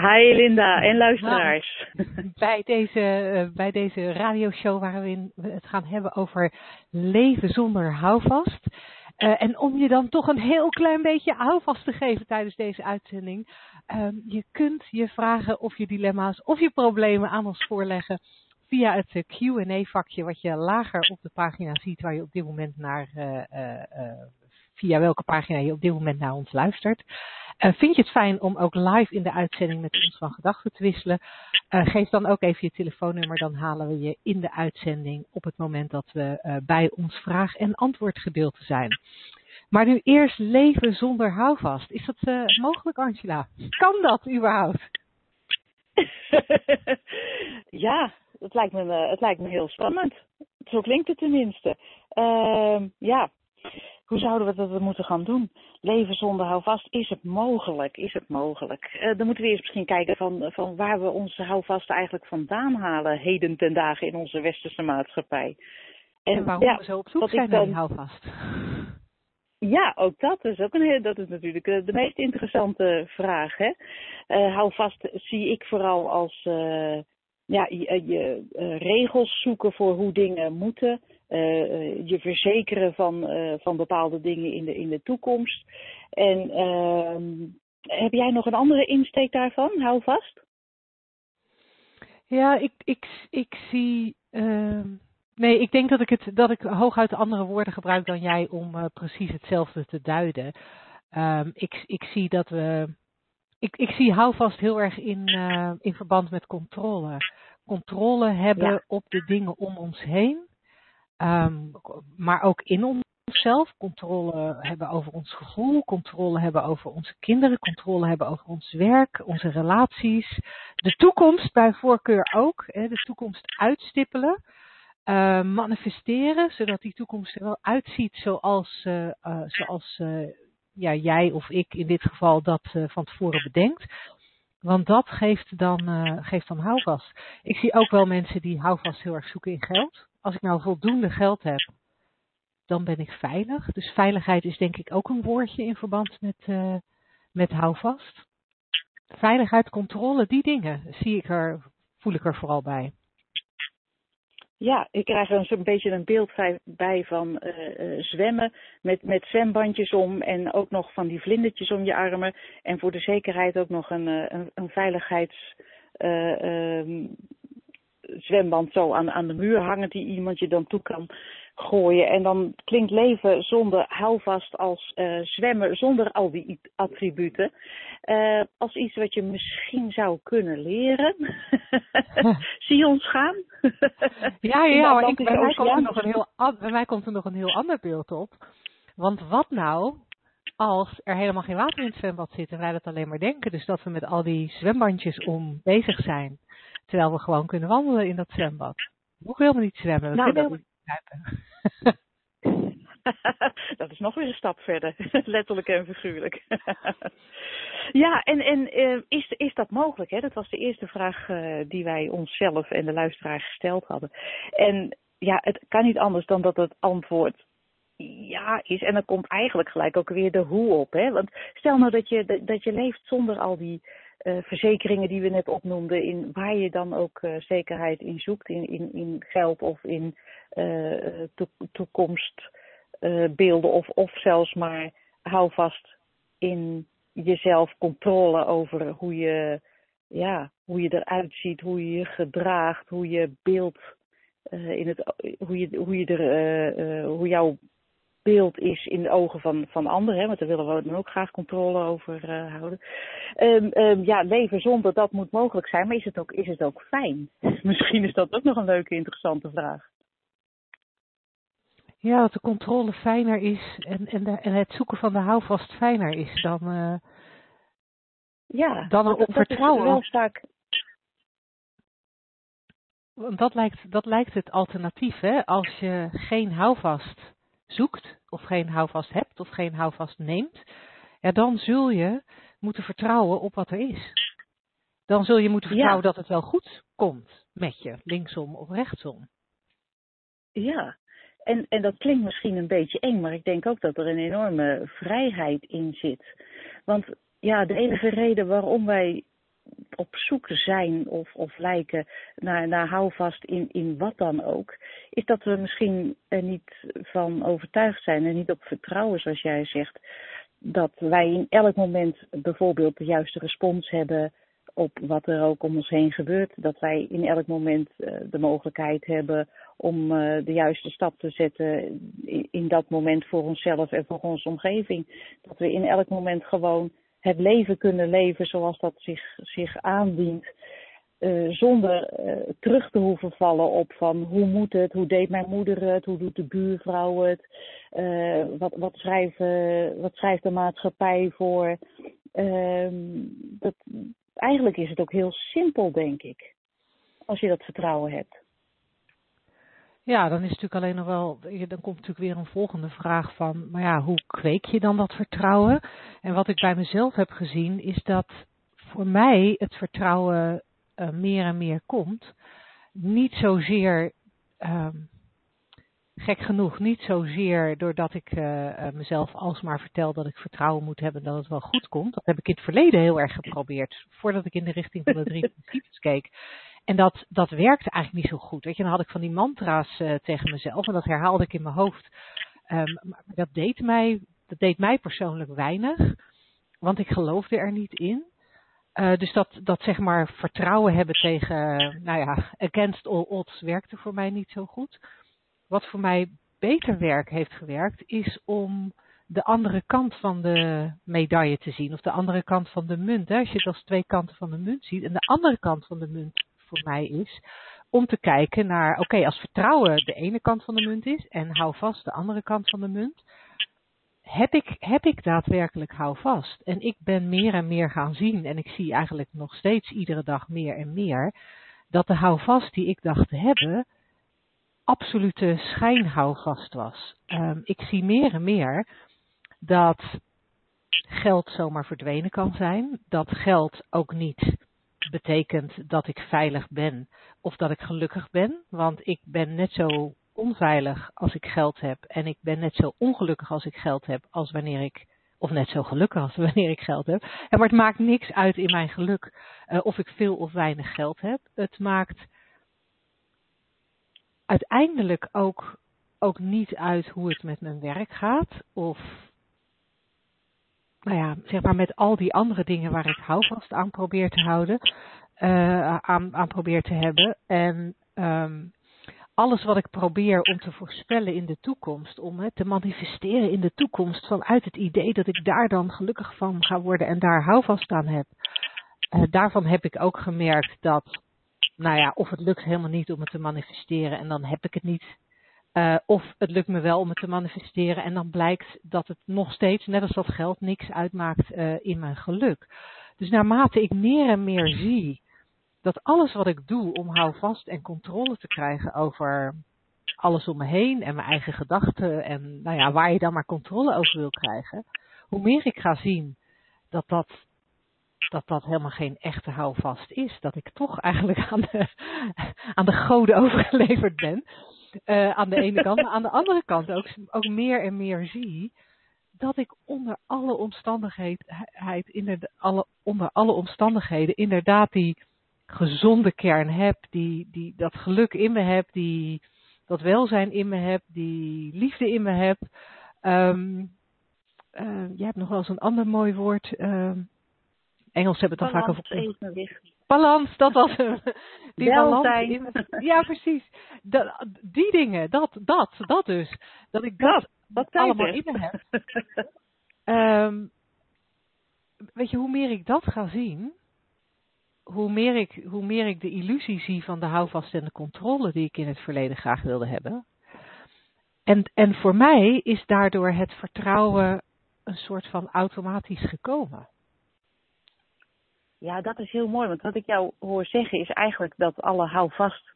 Hi Linda en luisteraars. Bij deze, uh, bij deze radioshow waarin we het gaan hebben over leven zonder houvast. Uh, en om je dan toch een heel klein beetje houvast te geven tijdens deze uitzending. Uh, je kunt je vragen of je dilemma's of je problemen aan ons voorleggen via het Q&A vakje wat je lager op de pagina ziet waar je op dit moment naar via welke pagina je op dit moment naar ons luistert. Uh, vind je het fijn om ook live in de uitzending met ons van gedachten te wisselen? Uh, geef dan ook even je telefoonnummer, dan halen we je in de uitzending op het moment dat we uh, bij ons vraag- en antwoordgedeelte zijn. Maar nu eerst leven zonder houvast. Is dat mogelijk, Angela? Kan dat überhaupt? ja, het lijkt, me, het lijkt me heel spannend. Zo klinkt het tenminste. Ehm, ja, hoe zouden we dat moeten gaan doen? Leven zonder houvast, is het mogelijk? Is het mogelijk? Uh, dan moeten we eerst misschien kijken van, van waar we onze houvast eigenlijk vandaan halen, heden ten dagen in onze westerse maatschappij. En, en waarom ja, we zo op zoek zijn naar die houvast? Ja, ook dat is ook een dat is natuurlijk de meest interessante vraag. Hè? Uh, houvast zie ik vooral als uh, ja, je, je regels zoeken voor hoe dingen moeten. Uh, je verzekeren van, uh, van bepaalde dingen in de, in de toekomst. En uh, heb jij nog een andere insteek daarvan? Hou vast. Ja, ik, ik, ik zie. Ehm, nee, ik denk dat ik, het, dat ik hooguit andere woorden gebruik dan jij om uh, precies hetzelfde te duiden. Um, ik, ik zie dat we. Ik, ik zie houvast heel erg in, in verband met controle. Controle hebben ja. op de dingen om ons heen. Um, maar ook in onszelf. Controle hebben over ons gevoel, controle hebben over onze kinderen, controle hebben over ons werk, onze relaties. De toekomst bij voorkeur ook. Hè, de toekomst uitstippelen. Uh, manifesteren, zodat die toekomst er wel uitziet zoals, uh, uh, zoals ja, jij of ik in dit geval dat van tevoren bedenkt. Want dat geeft dan, geeft dan houvast. Ik zie ook wel mensen die houvast heel erg zoeken in geld als ik nou voldoende geld heb, dan ben ik veilig. Dus veiligheid is denk ik ook een woordje in verband met, uh, met houvast. Veiligheid, controle, die dingen zie ik er, voel ik er vooral bij. Ja, ik krijg er een beetje een beeld bij van uh, uh, zwemmen met, met zwembandjes om en ook nog van die vlindertjes om je armen. En voor de zekerheid ook nog een, een, een veiligheids uh, zwemband zo aan, aan de muur hangen die iemand je dan toe kan gooien. En dan klinkt leven zonder houvast als uh, zwemmen zonder al die attributen. Uh, als iets wat je misschien zou kunnen leren. Zie ons gaan? ja, ja, maar ik, bij, mij komt er nog een heel, bij mij komt er nog een heel ander beeld op. Want wat nou als er helemaal geen water in het zwembad zit en wij dat alleen maar denken. Dus dat we met al die zwembandjes om bezig zijn. Terwijl we gewoon kunnen wandelen in dat zwembad. We hoeven helemaal niet zwemmen. We nou, kunnen dat, niet dat is nog weer een stap verder, letterlijk en figuurlijk. ja, en, en uh, is, is dat mogelijk? Hè? Dat was de eerste vraag uh, die wij onszelf en de luisteraar gesteld hadden. En ja, het kan niet anders dan dat het antwoord ja is. En dan komt eigenlijk gelijk ook weer de hoe op. Hè? Want stel nou dat je, dat je leeft zonder al die uh, verzekeringen die we net opnoemden, in waar je dan ook uh, zekerheid in zoekt, in, in, in geld of in uh, to toekomstbeelden of, of zelfs maar hou vast in jezelf controle over hoe je, ja, hoe je eruit ziet, hoe je je gedraagt, hoe je beeld in het, hoe je, hoe je er, hoe jouw beeld is in de ogen van, van anderen, hè, want daar willen we dan ook graag controle over uh, houden. Um, um, ja, leven zonder dat moet mogelijk zijn, maar is het ook, is het ook fijn? Misschien is dat ook nog een leuke, interessante vraag. Ja, dat de controle fijner is en, en, de, en het zoeken van de houvast fijner is dan, uh, ja, dan een vertrouwen. Dat is vaak, want dat lijkt, dat lijkt het alternatief, hè? Als je geen houvast zoekt, of geen houvast hebt, of geen houvast neemt, ja, dan zul je moeten vertrouwen op wat er is. Dan zul je moeten vertrouwen dat het wel goed komt met je, linksom of rechtsom. Ja, en, en dat klinkt misschien een beetje eng, maar ik denk ook dat er een enorme vrijheid in zit. Want ja, de enige reden waarom wij op zoek zijn of, of lijken naar, naar houvast in, in wat dan ook, is dat we misschien er niet van overtuigd zijn en niet op vertrouwen, zoals jij zegt, dat wij in elk moment bijvoorbeeld de juiste respons hebben op wat er ook om ons heen gebeurt. Dat wij in elk moment uh, de mogelijkheid hebben om uh, de juiste stap te zetten in, dat moment voor onszelf en voor onze omgeving. Dat we in elk moment gewoon het leven kunnen leven zoals dat zich, zich aandient. Uh, zonder terug te hoeven vallen op van hoe moet het, hoe deed mijn moeder het, hoe doet de buurvrouw het, wat, wat, schrijven, wat schrijft de maatschappij voor. Ehm, dat, eigenlijk is het ook heel simpel, denk ik. Als je dat vertrouwen hebt. Ja, dan is het natuurlijk alleen nog wel, dan komt natuurlijk weer een volgende vraag van, maar ja, hoe kweek je dan dat vertrouwen? En wat ik bij mezelf heb gezien, is dat voor mij het vertrouwen uh, meer en meer komt. Niet zozeer um, gek genoeg niet zozeer doordat ik uh, mezelf alsmaar vertel dat ik vertrouwen moet hebben dat het wel goed komt. Dat heb ik in het verleden heel erg geprobeerd, voordat ik in de richting van de drie principes keek. En dat, dat werkte eigenlijk niet zo goed. Weet je, dan had ik van die mantra's uh, tegen mezelf en dat herhaalde ik in mijn hoofd. Um, maar dat deed, mij, dat deed mij persoonlijk weinig, want ik geloofde er niet in. Uh, dus dat, dat zeg maar vertrouwen hebben tegen, nou ja, against all odds werkte voor mij niet zo goed wat voor mij beter werk heeft gewerkt, is om de andere kant van de medaille te zien. Of de andere kant van de munt. Als je het als twee kanten van de munt ziet. En de andere kant van de munt voor mij is om te kijken naar, oké, als vertrouwen de ene kant van de munt is en hou vast de andere kant van de munt. Heb ik, heb ik daadwerkelijk hou vast? En ik ben meer en meer gaan zien, en ik zie eigenlijk nog steeds iedere dag meer en meer, dat de houvast die ik dacht te hebben, absolute schijnhouvast was. Um, ik zie meer en meer dat geld zomaar verdwenen kan zijn. Dat geld ook niet betekent dat ik veilig ben of dat ik gelukkig ben. Want ik ben net zo onveilig als ik geld heb. En ik ben net zo ongelukkig als ik geld heb als wanneer ik. Of net zo gelukkig als wanneer ik geld heb. Maar het maakt niks uit in mijn geluk uh, of ik veel of weinig geld heb. Het maakt uiteindelijk ook, ook niet uit hoe het met mijn werk gaat. Of nou ja, zeg maar met al die andere dingen waar ik houvast aan probeer te houden, uh, aan, aan probeer te hebben. En um, alles wat ik probeer om te voorspellen in de toekomst, om hè, te manifesteren in de toekomst vanuit het idee dat ik daar dan gelukkig van ga worden en daar houvast aan heb. Uh, daarvan heb ik ook gemerkt dat nou ja, of het lukt helemaal niet om het te manifesteren en dan heb ik het niet. Uh, of het lukt me wel om het te manifesteren en dan blijkt dat het nog steeds, net als dat geld, niks uitmaakt uh, in mijn geluk. Dus naarmate ik meer en meer zie dat alles wat ik doe om houvast en controle te krijgen over alles om me heen en mijn eigen gedachten en nou ja, waar je dan maar controle over wil krijgen, hoe meer ik ga zien dat dat dat dat helemaal geen echte houvast is. Dat ik toch eigenlijk aan de, aan de goden overgeleverd ben. Uh, aan de ene kant. Maar aan de andere kant ook, ook meer en meer zie dat ik onder alle omstandigheden, alle, onder alle omstandigheden inderdaad die gezonde kern heb, die, die, dat geluk in me heb, die, dat welzijn in me heb, die liefde in me heb. Um, uh, jij hebt nog wel eens een ander mooi woord. Um, Engels hebben het dan vaak over. Evenwicht. Balans, dat was hem. Die Welzijn. balans. ja, precies. Dat, die dingen, dat, dat, dat dus. Dat ik dat, dat, allemaal in me heb. um, weet je, hoe meer ik dat ga zien, hoe meer, ik, hoe meer ik de illusie zie van de houvast en de controle die ik in het verleden graag wilde hebben. En, en voor mij is daardoor het vertrouwen een soort van automatisch gekomen. Ja, dat is heel mooi. Want wat ik jou hoor zeggen is eigenlijk dat alle houvast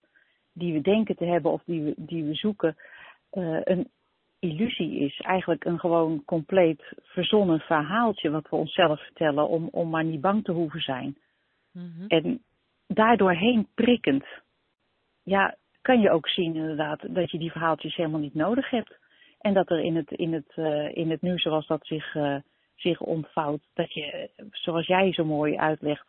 die we denken te hebben of die we, die we zoeken, uh, een illusie is. Eigenlijk een gewoon compleet verzonnen verhaaltje wat we onszelf vertellen om, om maar niet bang te hoeven zijn. Mm-hmm. En daardoorheen prikkend, ja, kan je ook zien inderdaad dat je die verhaaltjes helemaal niet nodig hebt. En dat er in het, in het, uh, in het nu zoals dat zich, uh, zich ontvouwt, dat je, zoals jij zo mooi uitlegt,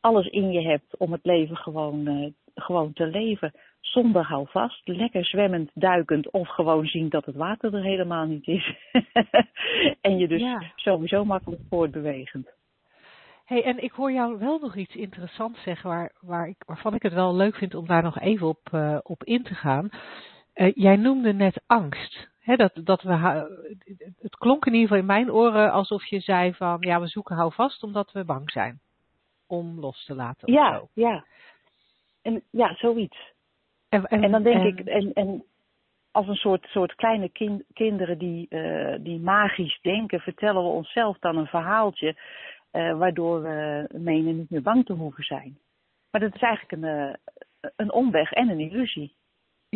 alles in je hebt om het leven gewoon, uh, gewoon te leven. Zonder houvast, lekker zwemmend, duikend of gewoon zien dat het water er helemaal niet is. en je dus ja. sowieso makkelijk voortbewegend. Hey, en ik hoor jou wel nog iets interessants zeggen waar, waar ik, waarvan ik het wel leuk vind om daar nog even op, uh, op in te gaan. Uh, jij noemde net angst. He, dat, dat we, het klonk in ieder geval in mijn oren alsof je zei van ja, we zoeken houvast omdat we bang zijn om los te laten. Ja, zo. ja. En ja, zoiets. En, en, en dan denk en, ik, en, en als een soort, soort kleine kind, kinderen die, uh, die magisch denken, vertellen we onszelf dan een verhaaltje uh, waardoor we menen niet meer bang te hoeven zijn. Maar dat is eigenlijk een, uh, een omweg en een illusie.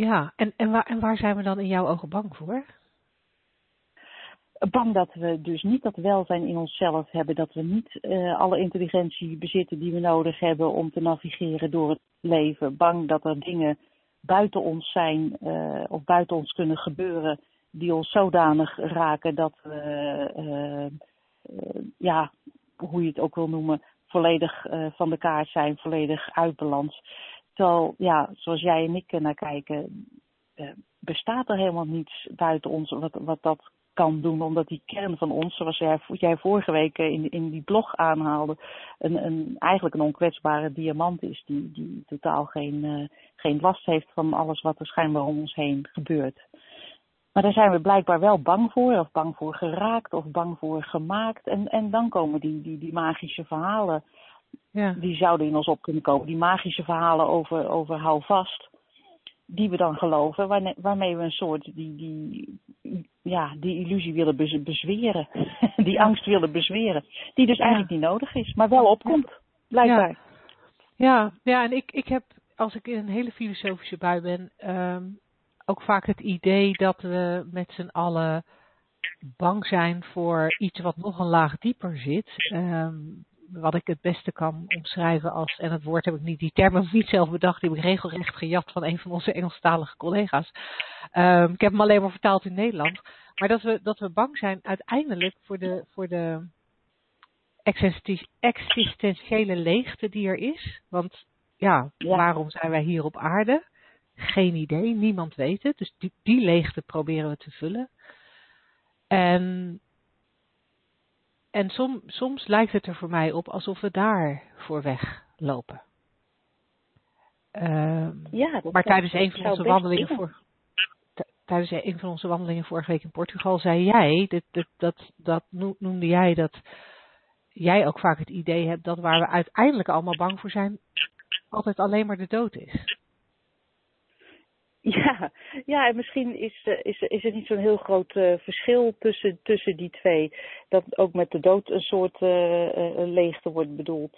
Ja, en, en, waar, en waar zijn we dan in jouw ogen bang voor? Bang dat we dus niet dat welzijn in onszelf hebben, dat we niet uh, alle intelligentie bezitten die we nodig hebben om te navigeren door het leven. Bang dat er dingen buiten ons zijn uh, of buiten ons kunnen gebeuren die ons zodanig raken dat we, uh, ja, hoe je het ook wil noemen, volledig van de kaart zijn, volledig uit balans. Terwijl, ja, zoals jij en ik naar kijken, bestaat er helemaal niets buiten ons wat, wat dat kan doen, omdat die kern van ons, zoals jij, vorige week in, in die blog aanhaalde, een, een, eigenlijk een onkwetsbare diamant is, die, die totaal geen, uh, geen last heeft van alles wat er schijnbaar om ons heen gebeurt. Maar daar zijn we blijkbaar wel bang voor, of bang voor geraakt, of bang voor gemaakt. En, en dan komen die, die, die magische verhalen, ja. die zouden in ons op kunnen komen. Die magische verhalen over, over hou vast die we dan geloven, waarmee we een soort die, die, ja, die illusie willen bezweren. die angst willen bezweren. Die dus eigenlijk niet nodig is, maar wel opkomt, blijkbaar. Ja, ja, ja en ik, ik heb, als ik in een hele filosofische bui ben, um, ook vaak het idee dat we met z'n allen bang zijn voor iets wat nog een laag dieper zit. Um, wat ik het beste kan omschrijven als, en het woord heb ik niet, die term heb ik niet zelf bedacht, die heb ik regelrecht gejat van een van onze Engelstalige collega's. Um, ik heb hem alleen maar vertaald in Nederland. Maar dat we, dat we bang zijn uiteindelijk voor de, voor de existentiële leegte die er is. Want ja, ja, waarom zijn wij hier op aarde? Geen idee, niemand weet het. Dus die, die leegte proberen we te vullen. En en som, soms lijkt het er voor mij op alsof we daar voor weglopen. Uh, ja, maar tijdens een van onze wandelingen voor, tijdens een van onze wandelingen vorige week in Portugal zei jij, dat, dat noemde jij dat jij ook vaak het idee hebt dat waar we uiteindelijk allemaal bang voor zijn, altijd alleen maar de dood is. Ja, ja, en misschien is, eh, is, is er niet zo'n heel groot uh, verschil tussen, tussen die twee. Dat ook met de dood een soort uh, leegte wordt bedoeld.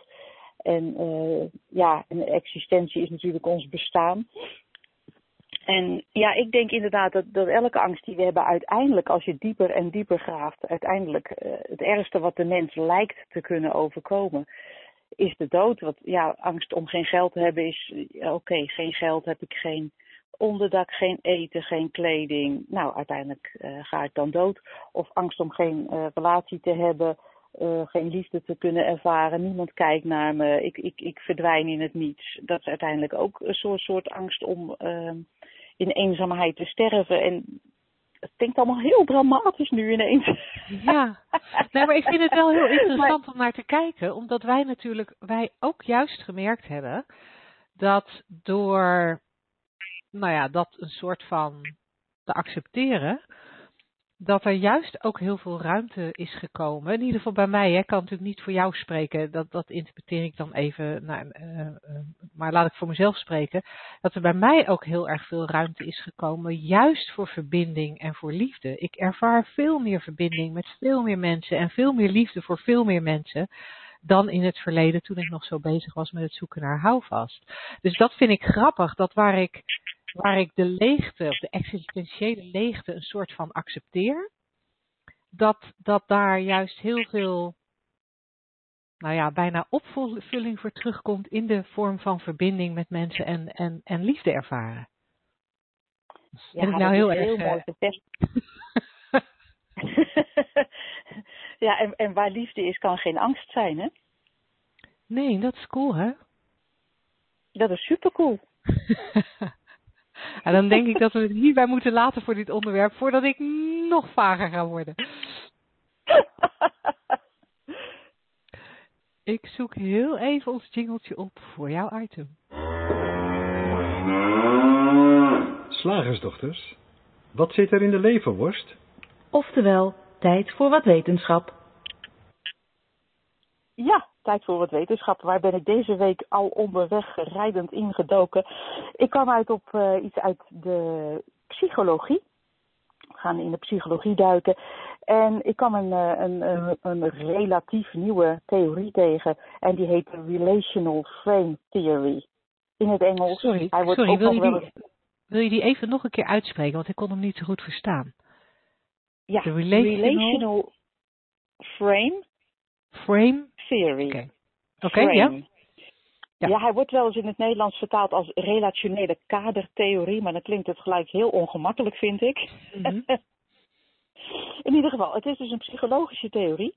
En ja, een existentie is natuurlijk ons bestaan. En ja, ik denk inderdaad dat, dat elke angst die we hebben uiteindelijk, als je dieper en dieper graaft, uiteindelijk het ergste wat de mens lijkt te kunnen overkomen, is de dood. Want ja, angst om geen geld te hebben is, oké, geen geld heb ik geen onderdak, geen eten, geen kleding. Nou, uiteindelijk uh, ga ik dan dood. Of angst om geen uh, relatie te hebben, uh, geen liefde te kunnen ervaren. Niemand kijkt naar me. Ik, ik, ik verdwijn in het niets. Dat is uiteindelijk ook een soort, soort angst om in eenzaamheid te sterven. En het klinkt allemaal heel dramatisch nu ineens. Ja, nee, maar ik vind het wel heel interessant om naar te kijken, omdat wij natuurlijk, wij ook juist gemerkt hebben dat door nou ja, dat een soort van te accepteren, dat er juist ook heel veel ruimte is gekomen. In ieder geval bij mij, ik kan natuurlijk niet voor jou spreken, dat, dat interpreteer ik dan even, nou, uh, uh, maar laat ik voor mezelf spreken. Dat er bij mij ook heel erg veel ruimte is gekomen, juist voor verbinding en voor liefde. Ik ervaar veel meer verbinding met veel meer mensen en veel meer liefde voor veel meer mensen dan in het verleden toen ik nog zo bezig was met het zoeken naar houvast. Dus dat vind ik grappig, dat waar ik, waar ik de leegte, of de existentiële leegte, een soort van accepteer, dat, dat daar juist heel veel, nou ja, bijna opvulling voor terugkomt in de vorm van verbinding met mensen en, en, en liefde ervaren. Ja, ik nou heel, erg, mooi getest. ja, en, en waar liefde is, kan geen angst zijn, hè? Nee, dat is cool, hè? Dat is super cool. en dan denk ik dat we het hierbij moeten laten voor dit onderwerp, voordat ik nog vager ga worden. ik zoek heel even ons jingeltje op voor jouw item. Slagersdochters, wat zit er in de leverworst? Oftewel, tijd voor wat wetenschap. Ja, tijd voor wat wetenschap. Waar ben ik deze week al onderweg rijdend ingedoken? Ik kwam uit op uh, iets uit de psychologie. We gaan in de psychologie duiken. En ik kwam een, eh, een, een, een relatief nieuwe theorie tegen. En die heet Relational Frame Theory. In het Engels. Sorry, Hij wordt sorry wil, je die, wil je die even nog een keer uitspreken? Want ik kon hem niet zo goed verstaan. Ja, relational, frame. Frame? Theory. Oké, okay. ja. Ja. ja. hij wordt wel eens in het Nederlands vertaald als relationele kadertheorie, maar dan klinkt het gelijk heel ongemakkelijk, vind ik. Mhm. in ieder geval, het is dus een psychologische theorie.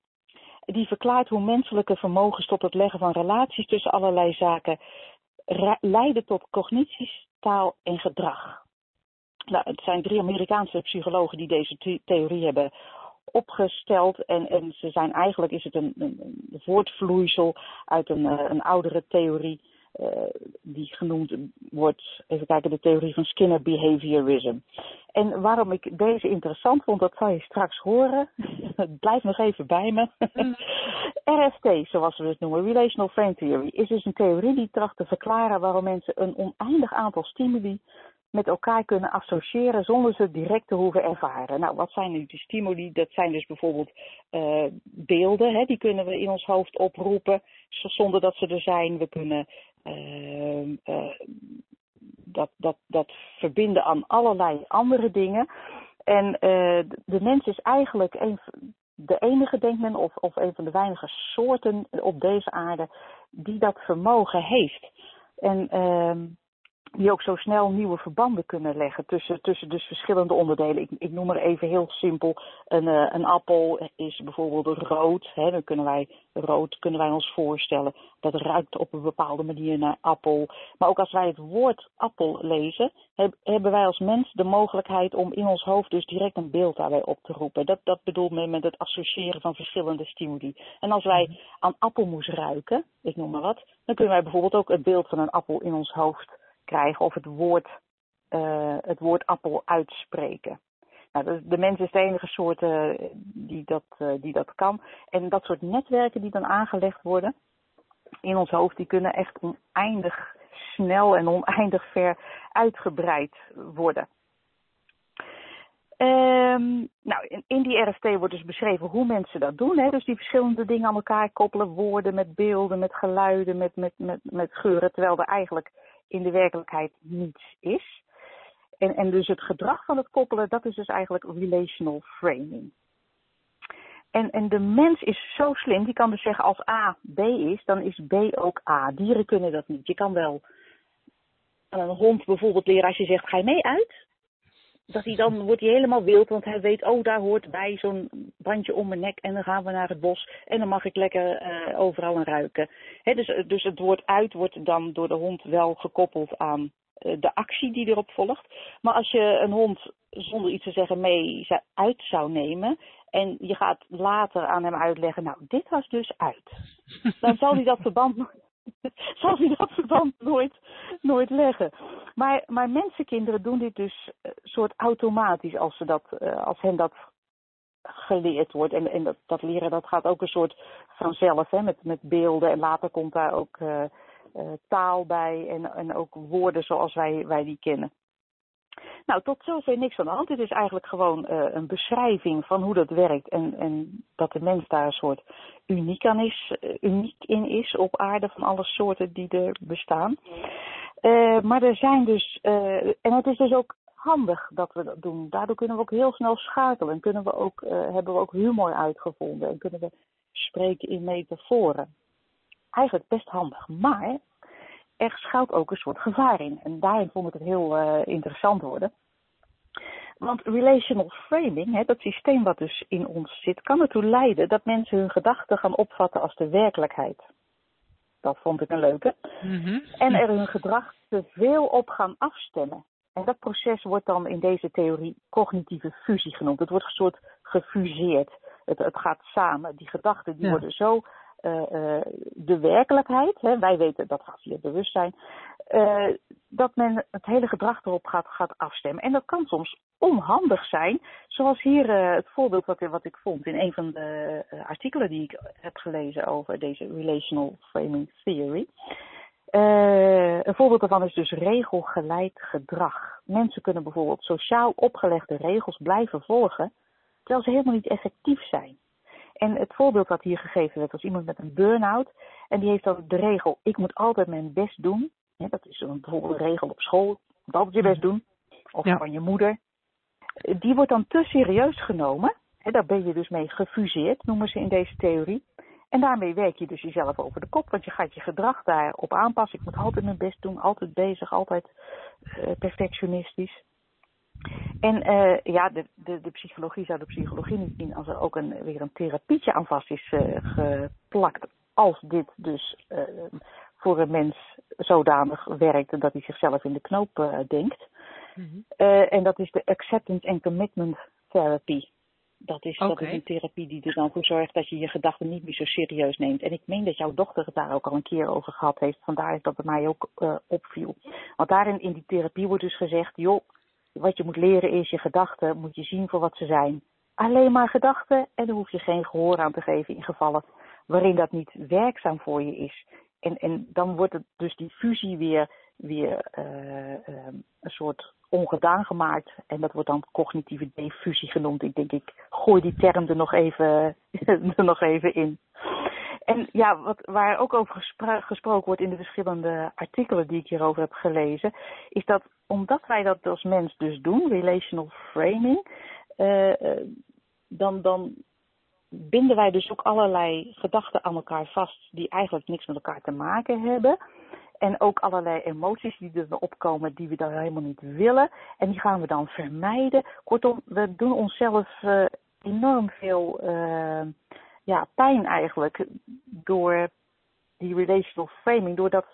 Die verklaart hoe menselijke vermogens tot het leggen van relaties tussen allerlei zaken leiden tot cognities, taal en gedrag. Nou, het zijn drie Amerikaanse psychologen die deze theorie hebben opgesteld. En, en ze zijn eigenlijk is het een, een, voortvloeisel uit een, eh, een oudere theorie. Uh, die genoemd wordt, even kijken, de theorie van Skinner behaviorism. En waarom ik deze interessant vond, dat zal je straks horen. Blijf nog even bij me. Mm. RFT, zoals we het noemen, Relational Frame Theory, is dus een theorie die tracht te verklaren waarom mensen een oneindig aantal stimuli met elkaar kunnen associëren zonder ze direct te hoeven ervaren. Nou, wat zijn nu die stimuli? Dat zijn dus bijvoorbeeld uh, beelden, hè, die kunnen we in ons hoofd oproepen zonder dat ze er zijn. We kunnen uh, uh, dat, dat, dat verbinden aan allerlei andere dingen. En de mens is eigenlijk een, de enige, denkt men, of, of een van de weinige soorten op deze aarde die dat vermogen heeft. En ehm, die ook zo snel nieuwe verbanden kunnen leggen tussen, tussen dus verschillende onderdelen. Ik, ik noem er even heel simpel. Een, uh, een appel is bijvoorbeeld rood. Hè, dan kunnen wij rood kunnen wij ons voorstellen. Dat ruikt op een bepaalde manier naar appel. Maar ook als wij het woord appel lezen, heb, hebben wij als mens de mogelijkheid om in ons hoofd dus direct een beeld daarbij op te roepen. Dat, dat bedoelt men met het associëren van verschillende stimuli. En als wij aan appelmoes ruiken, ik noem maar wat, dan kunnen wij bijvoorbeeld ook het beeld van een appel in ons hoofd krijgen of het woord, uh, het woord appel uitspreken. Nou, de mens is de enige soort uh, die, dat, uh, die dat kan. En dat soort netwerken die dan aangelegd worden in ons hoofd, die kunnen echt oneindig snel en oneindig ver uitgebreid worden. Um, nou, in, in, die RFT wordt dus beschreven hoe mensen dat doen. Hè? Dus die verschillende dingen aan elkaar koppelen, woorden met beelden, met geluiden, met, met, met, met geuren, terwijl er eigenlijk in de werkelijkheid niets is. En, en dus het gedrag van het koppelen, dat is dus eigenlijk relational framing. En, en de mens is zo slim, die kan dus zeggen als A B is, dan is B ook A. Dieren kunnen dat niet. Je kan wel aan een hond bijvoorbeeld leren als je zegt, ga je mee uit? Dat hij dan wordt hij helemaal wild, want hij weet, oh daar hoort bij zo'n bandje om mijn nek en dan gaan we naar het bos en dan mag ik lekker uh, overal aan ruiken. dus, dus het woord uit wordt dan door de hond wel gekoppeld aan uh, de actie die erop volgt. Maar als je een hond zonder iets te zeggen mee uit zou nemen en je gaat later aan hem uitleggen, nou dit was dus uit. Dan zal hij dat verband zal hij dat verband nooit, nooit leggen. Maar, maar mensenkinderen doen dit dus uh, soort automatisch als, ze dat, uh, als hen dat geleerd wordt. En, en dat, dat leren dat gaat ook een soort vanzelf, hè, met, met beelden. En later komt daar ook uh, taal bij en, en ook woorden zoals wij, wij die kennen. Nou, tot zover niks aan de hand. Het is eigenlijk gewoon uh, een beschrijving van hoe dat werkt. En, en dat de mens daar een soort uniek, aan is, uh, uniek in is op aarde van alle soorten die er bestaan. Uh, maar er zijn dus, en het is dus ook handig dat we dat doen. Daardoor kunnen we ook heel snel schakelen. En kunnen we ook, hebben we ook humor uitgevonden. En kunnen we spreken in metaforen. Eigenlijk best handig. Maar er schuilt ook een soort gevaar in. En daarin vond ik het heel uh, interessant worden. Want relational framing, hè, dat systeem wat dus in ons zit, kan ertoe leiden dat mensen hun gedachten gaan opvatten als de werkelijkheid. Dat vond ik een leuke. Mm-hmm. En er hun gedrag te veel op gaan afstemmen. En dat proces wordt dan in deze theorie cognitieve fusie genoemd. Het wordt een soort gefuseerd. Het, het gaat samen. Die gedachten die Ja. worden zo de werkelijkheid, hè, wij weten dat gaat via bewustzijn, uh, dat men het hele gedrag erop gaat, gaat afstemmen. En dat kan soms onhandig zijn, zoals hier het voorbeeld wat, wat ik vond in een van de artikelen die ik heb gelezen over deze relational framing theory. een voorbeeld daarvan is dus regelgeleid gedrag. Mensen kunnen bijvoorbeeld sociaal opgelegde regels blijven volgen, terwijl ze helemaal niet effectief zijn. En het voorbeeld wat hier gegeven werd was iemand met een burn-out. En die heeft dan de regel, ik moet altijd mijn best doen. Ja, dat is een, bijvoorbeeld een regel op school. Je moet altijd je best doen. Of Ja. van je moeder. Die wordt dan te serieus genomen. Hè, daar ben je dus mee gefuseerd, noemen ze in deze theorie. En daarmee werk je dus jezelf over de kop. Want je gaat je gedrag daarop aanpassen. Ik moet altijd mijn best doen, altijd bezig, altijd uh, perfectionistisch. En uh, ja, de, de, de psychologie zou de psychologie niet zien als er ook een, weer een therapietje aan vast is uh, geplakt. Als dit dus uh, voor een mens zodanig werkt dat hij zichzelf in de knoop denkt. Mm-hmm. en dat is de Acceptance and Commitment Therapy. Dat is, dat is een therapie die er dan voor zorgt dat je je gedachten niet meer zo serieus neemt. En ik meen dat jouw dochter het daar ook al een keer over gehad heeft. Vandaar dat het mij ook opviel. Want daarin in die therapie wordt dus gezegd, joh, wat je moet leren is je gedachten moet je zien voor wat ze zijn. Alleen maar gedachten en daar hoef je geen gehoor aan te geven in gevallen waarin dat niet werkzaam voor je is. En, en dan wordt het dus die fusie weer, weer uh, uh, een soort ongedaan gemaakt. En dat wordt dan cognitieve defusie genoemd. Ik denk, ik gooi die term er nog even, er nog even in. En ja, wat, waar ook over gespro gesproken wordt in de verschillende artikelen die ik hierover heb gelezen, is dat omdat wij dat als mens dus doen, relational framing, uh, dan, dan binden wij dus ook allerlei gedachten aan elkaar vast die eigenlijk niks met elkaar te maken hebben. En ook allerlei emoties die er opkomen die we dan helemaal niet willen. En die gaan we dan vermijden. Kortom, we doen onszelf uh, enorm veel ja, pijn eigenlijk door die relational framing. Doordat,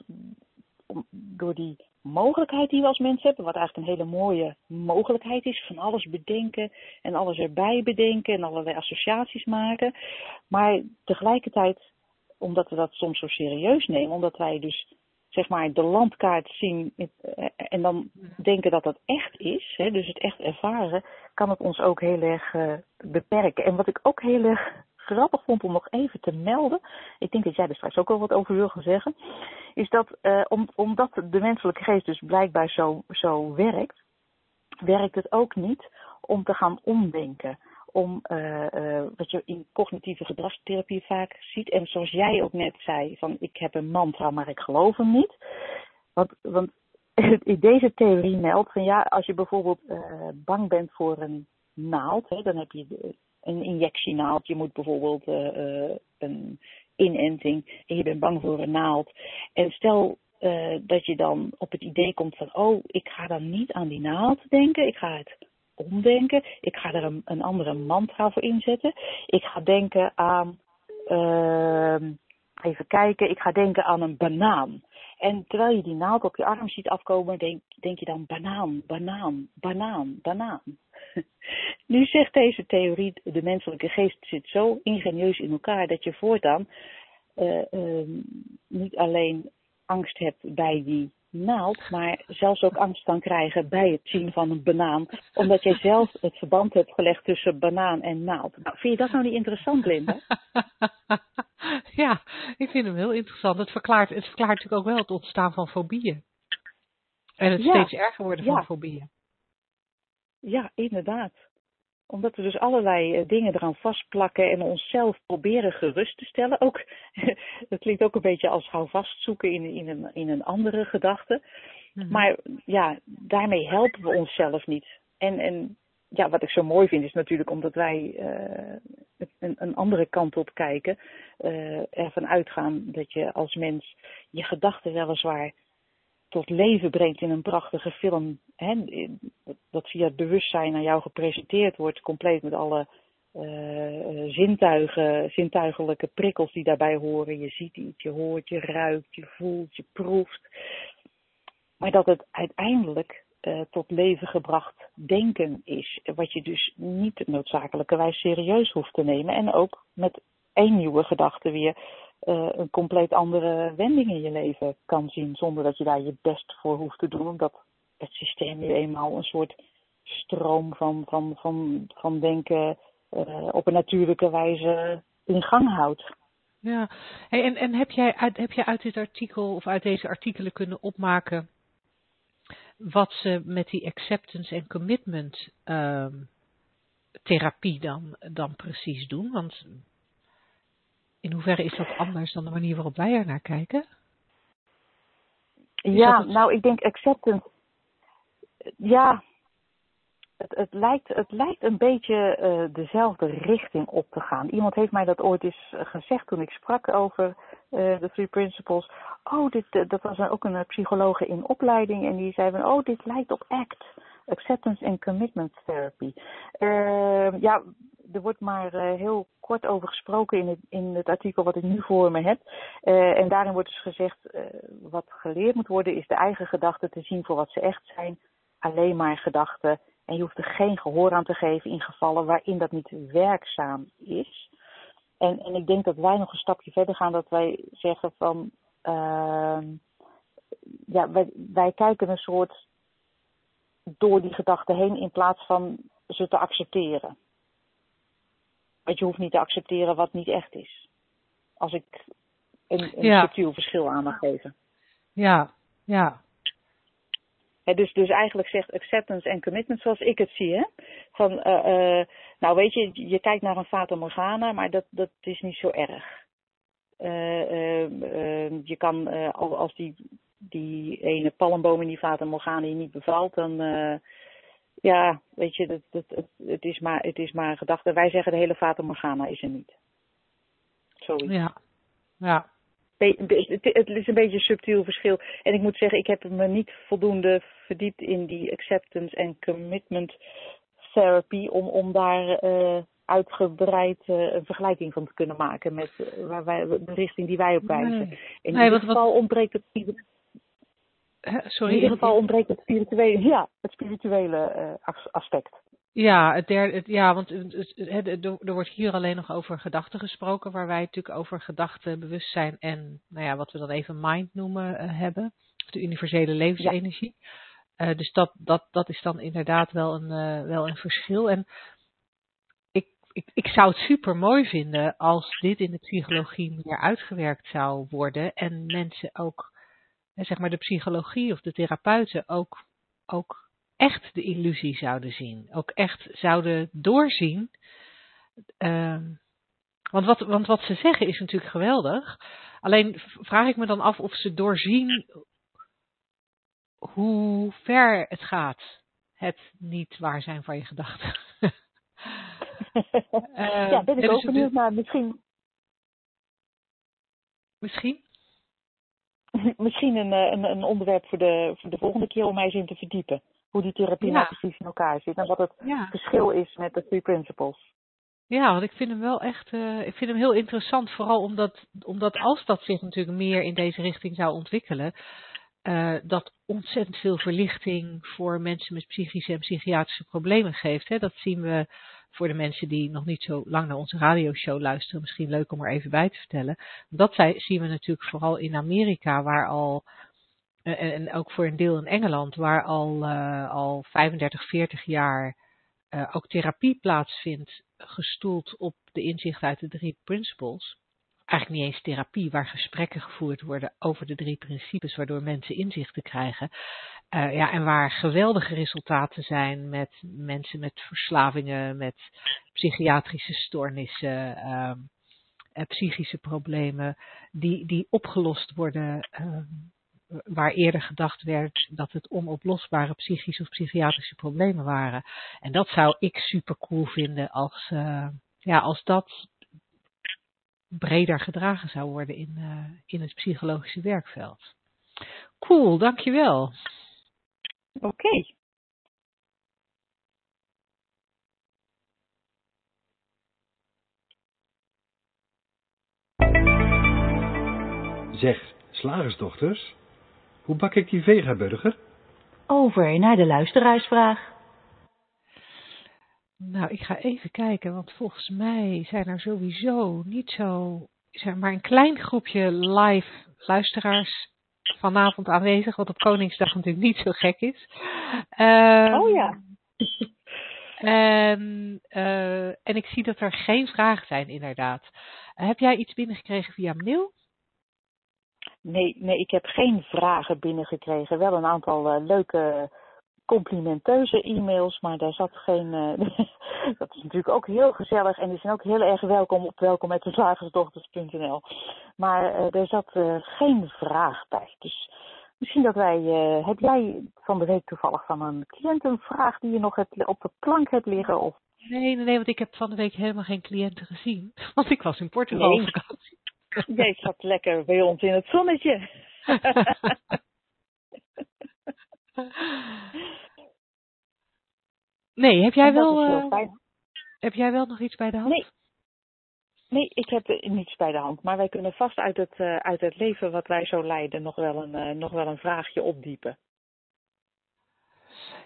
door die mogelijkheid die we als mensen hebben, wat eigenlijk een hele mooie mogelijkheid is, van alles bedenken en alles erbij bedenken en allerlei associaties maken. Maar tegelijkertijd, omdat we dat soms zo serieus nemen, omdat wij dus zeg maar de landkaart zien en dan denken dat dat echt is, hè, dus het echt ervaren, kan het ons ook heel erg uh, beperken. En wat ik ook heel erg grappig vond om nog even te melden, ik denk dat jij er straks ook wel wat over wil gaan zeggen, is dat om, omdat de menselijke geest dus blijkbaar zo, zo werkt, werkt het ook niet om te gaan omdenken. Om uh, uh, wat je in cognitieve gedragstherapie vaak ziet. En zoals jij ook net zei, van ik heb een mantra, maar ik geloof hem niet. Want, want deze theorie meldt van ja, als je bijvoorbeeld bang bent voor een naald, hè, dan heb je een injectienaald. Je moet bijvoorbeeld uh, een inenting en je bent bang voor een naald. En stel uh, dat je dan op het idee komt van, oh, ik ga dan niet aan die naald denken, ik ga het omdenken, ik ga er een, een andere mantra voor inzetten. Ik ga denken aan, uh, even kijken, ik ga denken aan een banaan. En terwijl je die naald op je arm ziet afkomen, denk, denk je dan banaan, banaan, banaan, banaan. Nu zegt deze theorie, de menselijke geest zit zo ingenieus in elkaar dat je voortaan uh, uh, niet alleen angst hebt bij die naald, maar zelfs ook angst kan krijgen bij het zien van een banaan, omdat jij zelf het verband hebt gelegd tussen banaan en naald. Nou, vind je dat nou niet interessant, Linda? ja, ik vind hem heel interessant. Het verklaart, het verklaart natuurlijk ook wel het ontstaan van fobieën. En het Ja, steeds erger worden van ja. fobieën. Ja, inderdaad. Omdat we dus allerlei eh, dingen eraan vastplakken en onszelf proberen gerust te stellen. Ook, dat klinkt ook een beetje als houvast zoeken in, in, een, in een andere gedachte. Mhm. Maar ja, daarmee helpen we onszelf niet. En, en ja, wat ik zo mooi vind is natuurlijk omdat wij uh, een, een, andere kant op kijken. Uh, ervan uitgaan dat je als mens je gedachten weliswaar tot leven brengt in een prachtige film. Hè, dat via het bewustzijn aan jou gepresenteerd wordt, compleet met alle uh, zintuigen, zintuigelijke prikkels die daarbij horen. Je ziet iets, je hoort, je ruikt, je voelt, je proeft. Maar dat het uiteindelijk uh, tot leven gebracht denken is. Wat je dus niet noodzakelijkerwijs serieus hoeft te nemen. En ook met één nieuwe gedachte weer uh, een compleet andere wending in je leven kan zien. Zonder dat je daar je best voor hoeft te doen. Omdat het systeem nu eenmaal een soort stroom van, van, van, van denken uh, op een natuurlijke wijze in gang houdt. Ja, hey, en, en heb, jij uit, heb jij uit dit artikel of uit deze artikelen kunnen opmaken wat ze met die acceptance en commitment uh, therapie dan, dan precies doen? Want in hoeverre is dat anders dan de manier waarop wij er naar kijken? Is ja, het... nou ik denk acceptance. Ja, het, het, lijkt, het lijkt een beetje uh, dezelfde richting op te gaan. Iemand heeft mij dat ooit eens gezegd toen ik sprak over uh, de Three Principles. Oh, dit, dat was ook een psycholoog in opleiding en die zei van, oh, dit lijkt op ACT, Acceptance and Commitment Therapy. ja, er wordt maar heel kort over gesproken in het, in het artikel wat ik nu voor me heb. en daarin wordt dus gezegd, wat geleerd moet worden is de eigen gedachten te zien voor wat ze echt zijn. Alleen maar gedachten en je hoeft er geen gehoor aan te geven in gevallen waarin dat niet werkzaam is. En, en ik denk dat wij nog een stapje verder gaan, dat wij zeggen van, uh, ja, wij, wij kijken een soort door die gedachten heen in plaats van ze te accepteren. Want je hoeft niet te accepteren wat niet echt is. Als ik een, een ja. subtiel verschil aan mag geven. Ja, ja. He, dus, dus eigenlijk zegt acceptance en commitment zoals ik het zie. Hè? Van, uh, uh, nou weet je, je kijkt naar een Fata Morgana, maar dat, dat is niet zo erg. Uh, je kan, als die, die ene palmboom in die Fata Morgana je niet bevalt, dan, ja, weet je, dat, dat, het, het, is maar, het is maar een gedachte. Wij zeggen de hele Fata Morgana is er niet. Zoiets. Ja, ja het is een beetje een subtiel verschil. En ik moet zeggen, ik heb me niet voldoende verdiept in die acceptance en commitment therapy om, om daar uh, uitgebreid uh, een vergelijking van te kunnen maken met uh, waar wij, de richting die wij op wijzen. Nee. In nee, ieder wat, geval ontbreekt het Sorry, in ieder geval ontbreekt het spirituele, ja, het spirituele aspect. Ja, het derde, het, ja, want het, er wordt hier alleen nog over gedachten gesproken, waar wij natuurlijk over gedachten, bewustzijn en, nou ja, wat we dan even mind noemen uh, hebben, de universele levensenergie. Ja. Uh, dus dat, dat, dat is dan inderdaad wel een, uh, wel een verschil. En ik, ik, ik zou het super mooi vinden als dit in de psychologie meer uitgewerkt zou worden en mensen ook, zeg maar de psychologie of de therapeuten ook, ook echt de illusie zouden zien. Ook echt zouden doorzien. Uh, want, wat, want wat ze zeggen is natuurlijk geweldig. Alleen vraag ik me dan af of ze doorzien hoe ver het gaat. Het niet waar zijn van je gedachten. ja, ben ik ook benieuwd naar. Misschien. Misschien? Misschien een, een, een onderwerp voor de, voor de volgende keer om mij eens in te verdiepen hoe die therapie ja. nou precies in elkaar zit en wat het ja. verschil is met de three principles. Ja, want ik vind hem wel echt, uh, ik vind hem heel interessant, vooral omdat, omdat als dat zich natuurlijk meer in deze richting zou ontwikkelen, uh, dat ontzettend veel verlichting voor mensen met psychische en psychiatrische problemen geeft. Hè. Dat zien we voor de mensen die nog niet zo lang naar onze radioshow luisteren, misschien leuk om er even bij te vertellen. Dat zien we natuurlijk vooral in Amerika, waar al en ook voor een deel in Engeland, waar al, uh, al 35, 40 jaar ook therapie plaatsvindt, gestoeld op de inzicht uit de drie principles. Eigenlijk niet eens therapie, waar gesprekken gevoerd worden over de drie principes, waardoor mensen inzichten krijgen. Uh, ja, en waar geweldige resultaten zijn met mensen met verslavingen, met psychiatrische stoornissen, uh, psychische problemen, die, die opgelost worden. Uh, waar eerder gedacht werd dat het onoplosbare psychische of psychiatrische problemen waren. En dat zou ik super cool vinden als, uh, ja, als dat breder gedragen zou worden in, uh, in het psychologische werkveld. Cool, dankjewel. Oké. Okay. Zeg, slagersdochters, hoe bak ik die vegaburger? Over naar de luisteraarsvraag. Nou, ik ga even kijken, want volgens mij zijn er sowieso niet zo, zeg maar een klein groepje live luisteraars vanavond aanwezig, wat op Koningsdag natuurlijk niet zo gek is. Uh, oh ja. En, uh, en ik zie dat er geen vragen zijn, inderdaad. Heb jij iets binnengekregen via mail? Nee, nee, ik heb geen vragen binnengekregen. Wel een aantal uh, leuke complimenteuze e-mails, maar daar zat geen. Uh, dat is natuurlijk ook heel gezellig en die zijn ook heel erg welkom op welkom met de. Maar uh, er zat uh, geen vraag bij. Dus misschien dat wij. heb jij van de week toevallig van een cliënt een vraag die je nog hebt, op de plank hebt liggen? Of... Nee, nee, nee, want ik heb van de week helemaal geen cliënten gezien. Want ik was in Portugal nee. op vakantie. Jij zat lekker bij ons in het zonnetje. Nee, heb jij, wel, uh, heb jij wel nog iets bij de hand? Nee. Nee, ik heb niets bij de hand. Maar wij kunnen vast uit het, uh, uit het leven wat wij zo leiden nog wel een, uh, nog wel een vraagje opdiepen.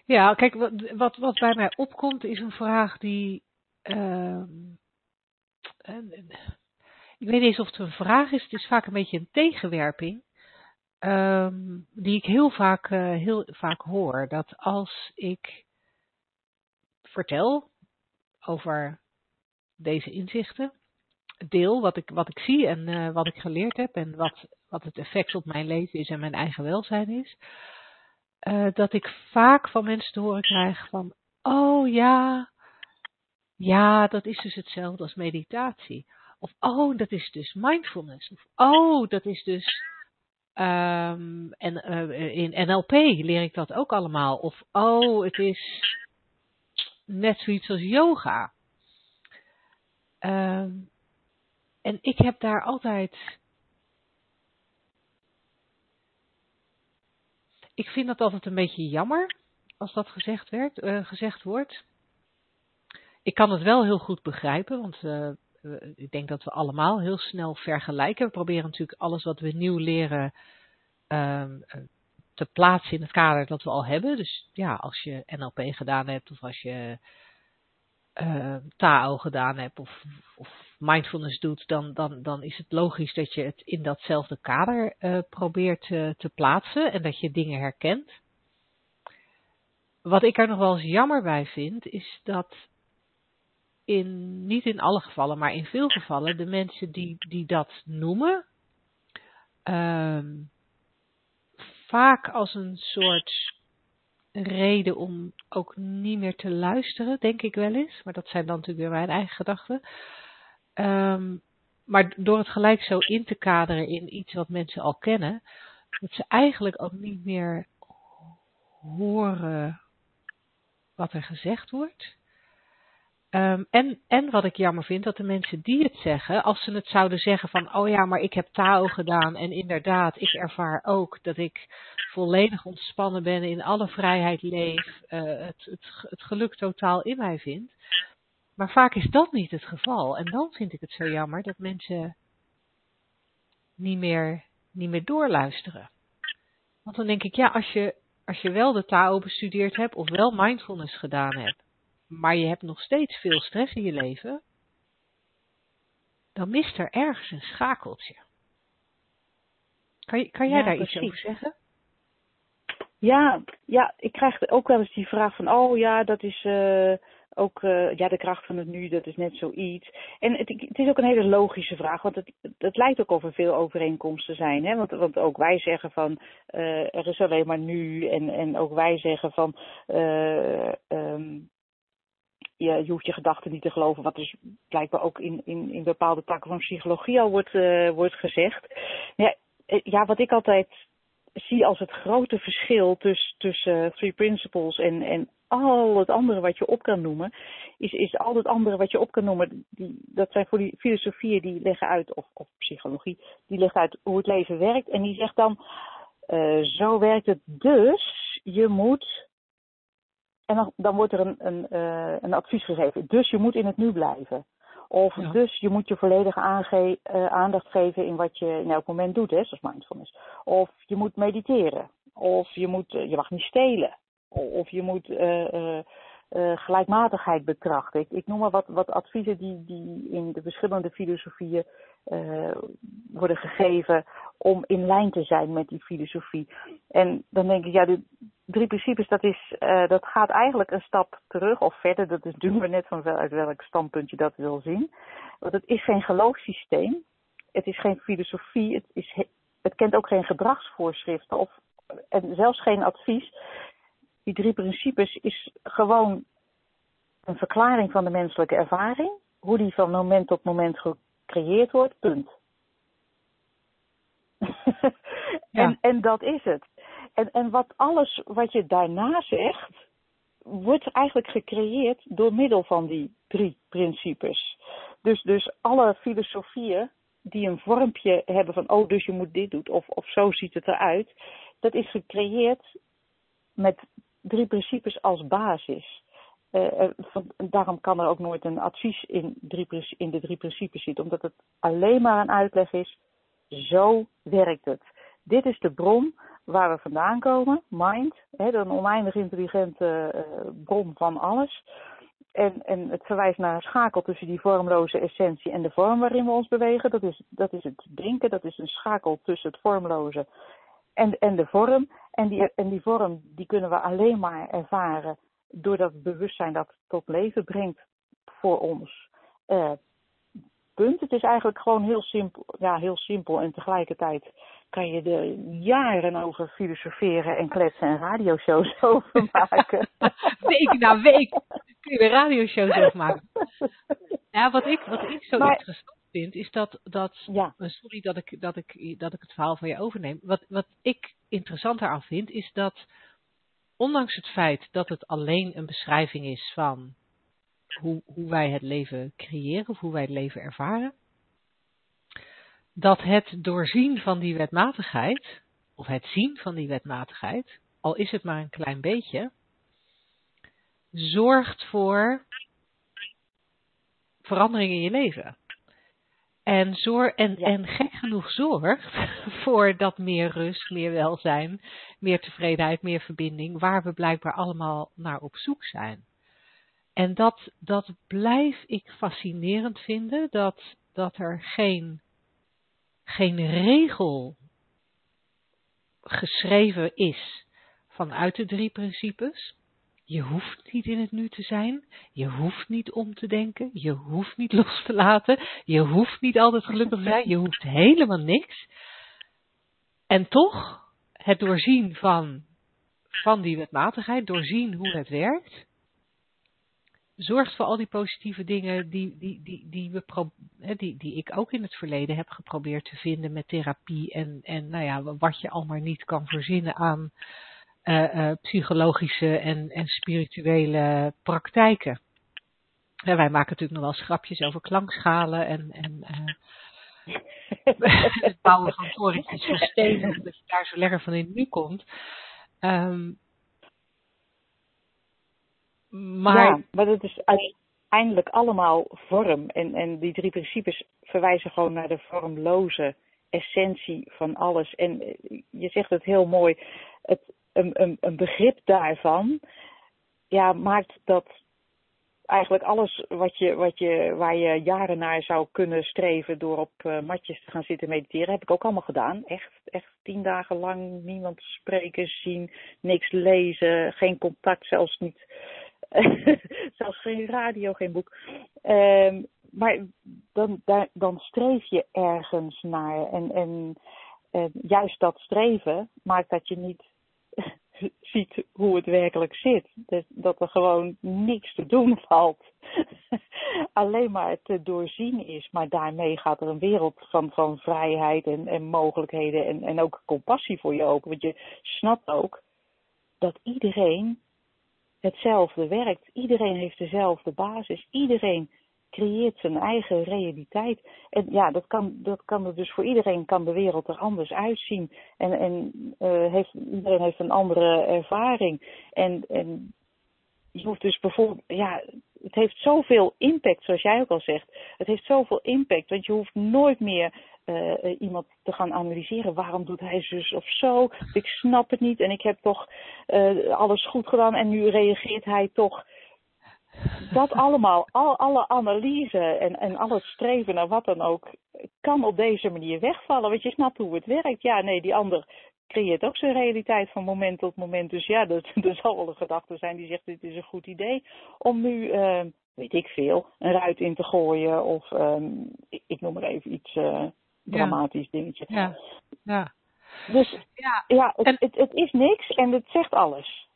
Ja, kijk, wat, wat, wat bij mij opkomt is een vraag die. Uh, ik weet niet eens of het een vraag is. Het is vaak een beetje een tegenwerping. Um, die ik heel vaak, heel vaak hoor. Dat als ik vertel over deze inzichten. Deel wat ik, wat ik zie en uh, wat ik geleerd heb en wat, wat het effect op mijn leven is en mijn eigen welzijn is. Uh, dat ik vaak van mensen te horen krijg van, oh ja, ja, dat is dus hetzelfde als meditatie. Of oh, dat is dus mindfulness. Of oh, dat is dus um, en uh, in NLP leer ik dat ook allemaal. Of oh, het is net zoiets als yoga. Um, en ik heb daar altijd. Ik vind dat altijd een beetje jammer als dat gezegd, werd, uh, gezegd wordt. Ik kan het wel heel goed begrijpen, want uh, ik denk dat we allemaal heel snel vergelijken. We proberen natuurlijk alles wat we nieuw leren uh, te plaatsen in het kader dat we al hebben. Dus ja, als je NLP gedaan hebt of als je uh, Tao gedaan hebt of, of mindfulness doet, dan, dan, dan is het logisch dat je het in datzelfde kader uh, probeert uh, te plaatsen en dat je dingen herkent. Wat ik er nog wel eens jammer bij vind, is dat in, niet in alle gevallen, maar in veel gevallen, de mensen die, die dat noemen, uh, vaak als een soort reden om ook niet meer te luisteren, denk ik wel eens. Maar dat zijn dan natuurlijk weer mijn eigen gedachten. Um, maar door het gelijk zo in te kaderen in iets wat mensen al kennen, dat ze eigenlijk ook niet meer horen wat er gezegd wordt. Um, en, en wat ik jammer vind, dat de mensen die het zeggen, als ze het zouden zeggen van, oh ja, maar ik heb Tao gedaan en inderdaad, ik ervaar ook dat ik volledig ontspannen ben, in alle vrijheid leef, uh, het, het, het geluk totaal in mij vind. Maar vaak is dat niet het geval. En dan vind ik het zo jammer dat mensen niet meer, niet meer doorluisteren. Want dan denk ik, ja, als je, als je wel de Tao bestudeerd hebt of wel mindfulness gedaan hebt, maar je hebt nog steeds veel stress in je leven, dan mist er ergens een schakeltje. Kan, kan jij ja, daar precies. iets over zeggen? Ja, ja, ik krijg ook wel eens die vraag van, oh ja, dat is, uh, ook uh, ja, de kracht van het nu, dat is net zoiets. En het, het, is ook een hele logische vraag, want het, het lijkt ook of er veel overeenkomsten zijn. Hè? Want, want ook wij zeggen van uh, er is alleen maar nu. En, en ook wij zeggen van uh, um, je, hoeft je gedachten niet te geloven, wat dus blijkbaar ook in, in, in bepaalde takken van psychologie al wordt, wordt gezegd. Ja, ja, wat ik altijd zie als het grote verschil tussen, tussen Three Principles en, en al het andere wat je op kan noemen, is, is al het andere wat je op kan noemen, die, dat zijn voor die filosofieën die leggen uit, of, of psychologie, die leggen uit hoe het leven werkt. En die zegt dan, uh, zo werkt het dus, je moet, en dan, dan wordt er een, een, uh, een advies gegeven, dus je moet in het nu blijven. Of ja. dus je moet je volledige aange uh, aandacht geven in wat je in elk moment doet, hè, zoals mindfulness. Of je moet mediteren. Of je, moet, uh, je mag niet stelen. Of je moet uh, gelijkmatigheid betrachten. Ik, ik, noem maar wat, wat adviezen die, die in de verschillende filosofieën worden gegeven om in lijn te zijn met die filosofie. En dan denk ik, ja, de drie principes, dat, is, uh, dat gaat eigenlijk een stap terug of verder. Dat is, doen we net van uit welk standpunt je dat wil zien. Want het is geen geloofssysteem. Het is geen filosofie. Het, is, het kent ook geen gedragsvoorschriften of, en zelfs geen advies. Die drie principes is gewoon een verklaring van de menselijke ervaring. Hoe die van moment tot moment gecreëerd wordt, punt. en, ja. en dat is het. En, en wat alles wat je daarna zegt, wordt eigenlijk gecreëerd door middel van die drie principes. Dus, dus alle filosofieën die een vormpje hebben van, oh, dus je moet dit doen, of, of zo ziet het eruit, dat is gecreëerd met drie principes als basis. Uh, van, daarom kan er ook nooit een advies in, drie, in de drie principes zitten, omdat het alleen maar een uitleg is. Zo werkt het. Dit is de bron waar we vandaan komen, mind, hè, een oneindig intelligente uh, bron van alles. En, en het verwijst naar een schakel tussen die vormloze essentie en de vorm waarin we ons bewegen. Dat is, dat is het denken, dat is een schakel tussen het vormloze en, en de vorm. En die, en die vorm die kunnen we alleen maar ervaren door dat bewustzijn dat tot leven brengt voor ons. Uh, punt. Het is eigenlijk gewoon heel simpel, ja, heel simpel en tegelijkertijd kan je er jaren over filosoferen en kletsen en radioshows over maken. week na week kun je radioshows over maken. Ja, wat ik, wat ik zo maar, interessant vind, is dat, dat ja. sorry dat ik, dat, ik, dat ik het verhaal van je overneem. Wat, wat ik interessant eraan vind, is dat ondanks het feit dat het alleen een beschrijving is van hoe, hoe wij het leven creëren, of hoe wij het leven ervaren, dat het doorzien van die wetmatigheid, of het zien van die wetmatigheid, al is het maar een klein beetje, zorgt voor verandering in je leven. En, en, ja. en gek genoeg zorgt voor dat meer rust, meer welzijn, meer tevredenheid, meer verbinding, waar we blijkbaar allemaal naar op zoek zijn. En dat, dat blijf ik fascinerend vinden, dat, dat er geen geen regel geschreven is vanuit de drie principes. Je hoeft niet in het nu te zijn. Je hoeft niet om te denken. Je hoeft niet los te laten. Je hoeft niet altijd gelukkig te zijn. Je hoeft helemaal niks. En toch het doorzien van, van die wetmatigheid, doorzien hoe het werkt, zorgt voor al die positieve dingen die, die, die, die, we die, die ik ook in het verleden heb geprobeerd te vinden met therapie en, en nou ja, wat je al maar niet kan verzinnen aan uh, uh, psychologische en, en spirituele praktijken. En wij maken natuurlijk nog wel schrapjes over klankschalen en, en uh, het bouwen van torentjes van stenen, je daar zo lekker van in nu komt. Um, maar... Ja, maar dat is uiteindelijk allemaal vorm. En, en die drie principes verwijzen gewoon naar de vormloze essentie van alles. En eh, je zegt het heel mooi, het, een, een, een begrip daarvan ja, maakt dat eigenlijk alles wat je, wat je, waar je jaren naar zou kunnen streven door op uh, matjes te gaan zitten mediteren, heb ik ook allemaal gedaan. Echt, echt tien dagen lang niemand spreken, zien, niks lezen, geen contact, zelfs niet Zelfs geen radio, geen boek. Ehm, maar dan, dan streef je ergens naar. En, en, en juist dat streven maakt dat je niet ziet hoe het werkelijk zit. Dus dat er gewoon niks te doen valt. Alleen maar te doorzien is. Maar daarmee gaat er een wereld van, van vrijheid en, en mogelijkheden en, en ook compassie voor je open. Want je snapt ook dat iedereen hetzelfde werkt. Iedereen heeft dezelfde basis. Iedereen creëert zijn eigen realiteit. En ja, dat kan, dat kan er dus voor iedereen kan de wereld er anders uitzien. En, en uh, heeft, iedereen heeft een andere ervaring. En, en je hoeft dus bijvoorbeeld, ja, het heeft zoveel impact, zoals jij ook al zegt. Het heeft zoveel impact, want je hoeft nooit meer uh, iemand te gaan analyseren. Waarom doet hij zus of zo? Ik snap het niet en ik heb toch uh, alles goed gedaan en nu reageert hij toch dat allemaal, al, alle analyse en, en al het streven naar wat dan ook, kan op deze manier wegvallen. Want je snapt hoe het werkt. Ja, nee, die ander creëert ook zijn realiteit van moment tot moment. Dus ja, er, er zal wel een gedachte zijn die zegt: dit is een goed idee om nu, uh, weet ik veel, een ruit in te gooien. Of um, ik, ik, noem maar even iets uh, dramatisch ja. dingetje. Ja. ja. Dus ja, ja het, en... het, het is niks en het zegt alles.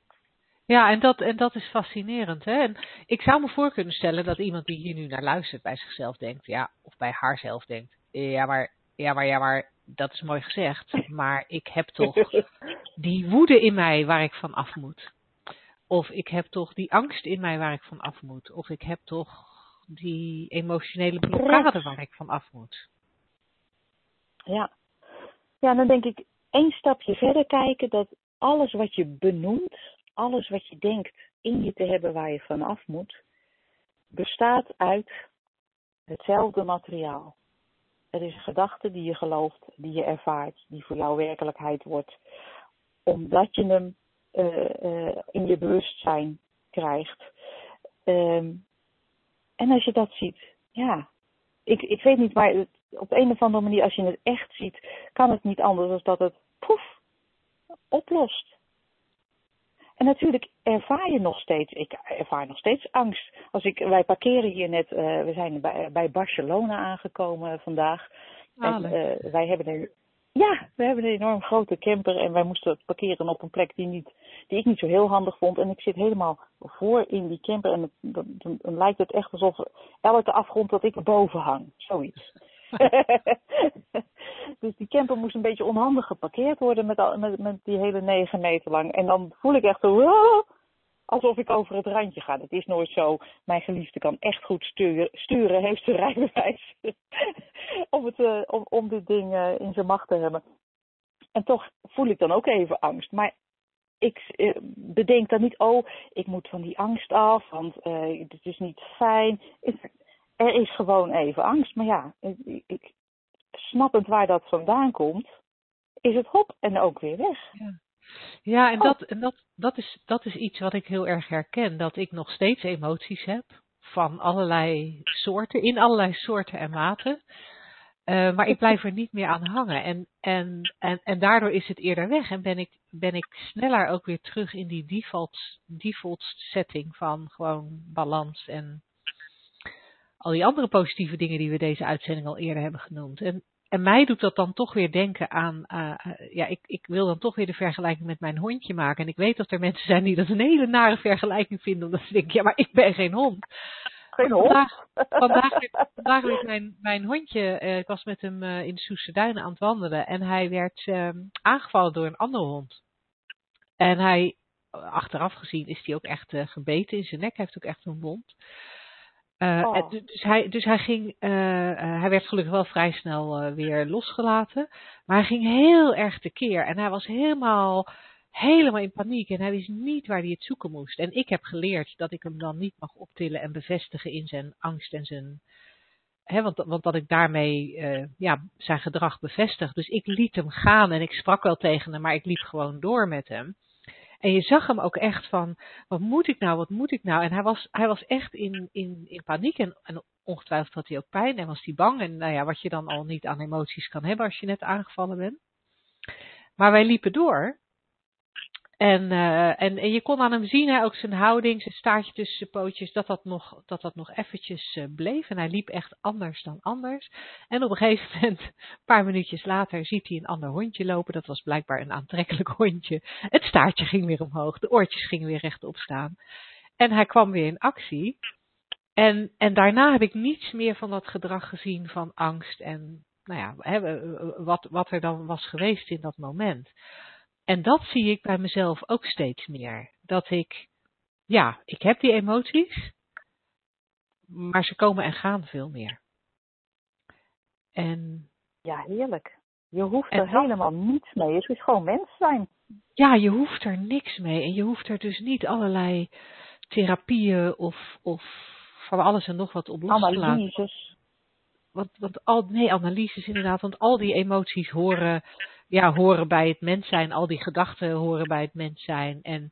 Ja, en dat, en dat is fascinerend. Hè? En ik zou me voor kunnen stellen dat iemand die hier nu naar luistert bij zichzelf denkt, ja, of bij haarzelf denkt, ja maar, ja, maar, ja, maar, dat is mooi gezegd, maar ik heb toch die woede in mij waar ik van af moet. Of ik heb toch die angst in mij waar ik van af moet. Of ik heb toch die emotionele blokkade waar ik van af moet. Ja. Ja, dan denk ik één stapje verder kijken dat alles wat je benoemt, alles wat je denkt in je te hebben waar je vanaf moet, bestaat uit hetzelfde materiaal. Er is een gedachte die je gelooft, die je ervaart, die voor jou werkelijkheid wordt, omdat je hem uh, uh, in je bewustzijn krijgt. Um, en als je dat ziet, ja, ik, ik weet niet, maar op een of andere manier, als je het echt ziet, kan het niet anders dan dat het poef oplost. En natuurlijk ervaar je nog steeds, ik ervaar nog steeds angst. Als ik, wij parkeren hier net, uh, we zijn bij, bij Barcelona aangekomen vandaag. En, uh, wij hebben een, ja, we hebben een enorm grote camper en wij moesten parkeren op een plek die, niet, die ik niet zo heel handig vond. En ik zit helemaal voor in die camper en dan, dan, dan lijkt het echt alsof elke afgrond dat ik erboven hang. Zoiets. dus die camper moest een beetje onhandig geparkeerd worden met, met, met die hele negen meter lang. En dan voel ik echt zo, alsof ik over het randje ga. Het is nooit zo. Mijn geliefde kan echt goed sturen, sturen heeft zijn rijbewijs. om, het, uh, om, dit ding uh, in zijn macht te hebben. En toch voel ik dan ook even angst. Maar ik uh, bedenk dan niet, oh, ik moet van die angst af, want het is niet fijn. Er is gewoon even angst. Maar ja, ik, ik, snappend waar dat vandaan komt, is het hop en ook weer weg. Ja. Ja, en, dat, en dat, dat, is, dat is iets wat ik heel erg herken. Dat ik nog steeds emoties heb. Van allerlei soorten, in allerlei soorten en maten. Uh, maar ik blijf er niet meer aan hangen. En, en, en, en daardoor is het eerder weg. En ben ik, ben ik sneller ook weer terug in die default, default setting van gewoon balans en al die andere positieve dingen die we deze uitzending al eerder hebben genoemd. En, en mij doet dat dan toch weer denken aan, uh, ja, ik, ik wil dan toch weer de vergelijking met mijn hondje maken. En ik weet dat er mensen zijn die dat een hele nare vergelijking vinden, omdat ze denken, ja, maar ik ben geen hond. Geen hond? Vandaag, vandaag, vandaag werd mijn, mijn hondje, uh, ik was met hem uh, in de Soese Duinen aan het wandelen en hij werd uh, aangevallen door een andere hond. En hij, achteraf gezien, is hij ook echt gebeten in zijn nek, hij heeft ook echt een wond. Uh, oh. dus, hij, dus hij ging, uh, uh, hij werd gelukkig wel vrij snel weer losgelaten. Maar hij ging heel erg tekeer. En hij was helemaal, helemaal in paniek. En hij wist niet waar hij het zoeken moest. En ik heb geleerd dat ik hem dan niet mag optillen en bevestigen in zijn angst en zijn. Hè, want, want dat ik daarmee ja, zijn gedrag bevestig. Dus ik liet hem gaan en ik sprak wel tegen hem, maar ik liep gewoon door met hem. En je zag hem ook echt van, wat moet ik nou, wat moet ik nou? En hij was, hij was echt in, in, in paniek en, en ongetwijfeld had hij ook pijn en was hij bang. En nou ja, wat je dan al niet aan emoties kan hebben als je net aangevallen bent. Maar wij liepen door. En, uh, en, en je kon aan hem zien, hè, ook zijn houding, zijn staartje tussen zijn pootjes, dat dat nog, dat dat nog eventjes uh, bleef. En hij liep echt anders dan anders. En op een gegeven moment, een paar minuutjes later, ziet hij een ander hondje lopen. Dat was blijkbaar een aantrekkelijk hondje. Het staartje ging weer omhoog, de oortjes gingen weer rechtop staan. En hij kwam weer in actie. En, en daarna heb ik niets meer van dat gedrag gezien van angst en nou ja, hè, wat, wat er dan was geweest in dat moment. En dat zie ik bij mezelf ook steeds meer. Dat ik, ja, ik heb die emoties, maar ze komen en gaan veel meer. En. Ja, heerlijk. Je hoeft er helemaal niets mee. Het is gewoon mens zijn. Ja, je hoeft er niks mee. En je hoeft er dus niet allerlei therapieën of, of van alles en nog wat op los te laten. Analyses. Want, want al, nee, analyses inderdaad. Want al die emoties horen ja, horen bij het mens zijn. Al die gedachten horen bij het mens zijn. En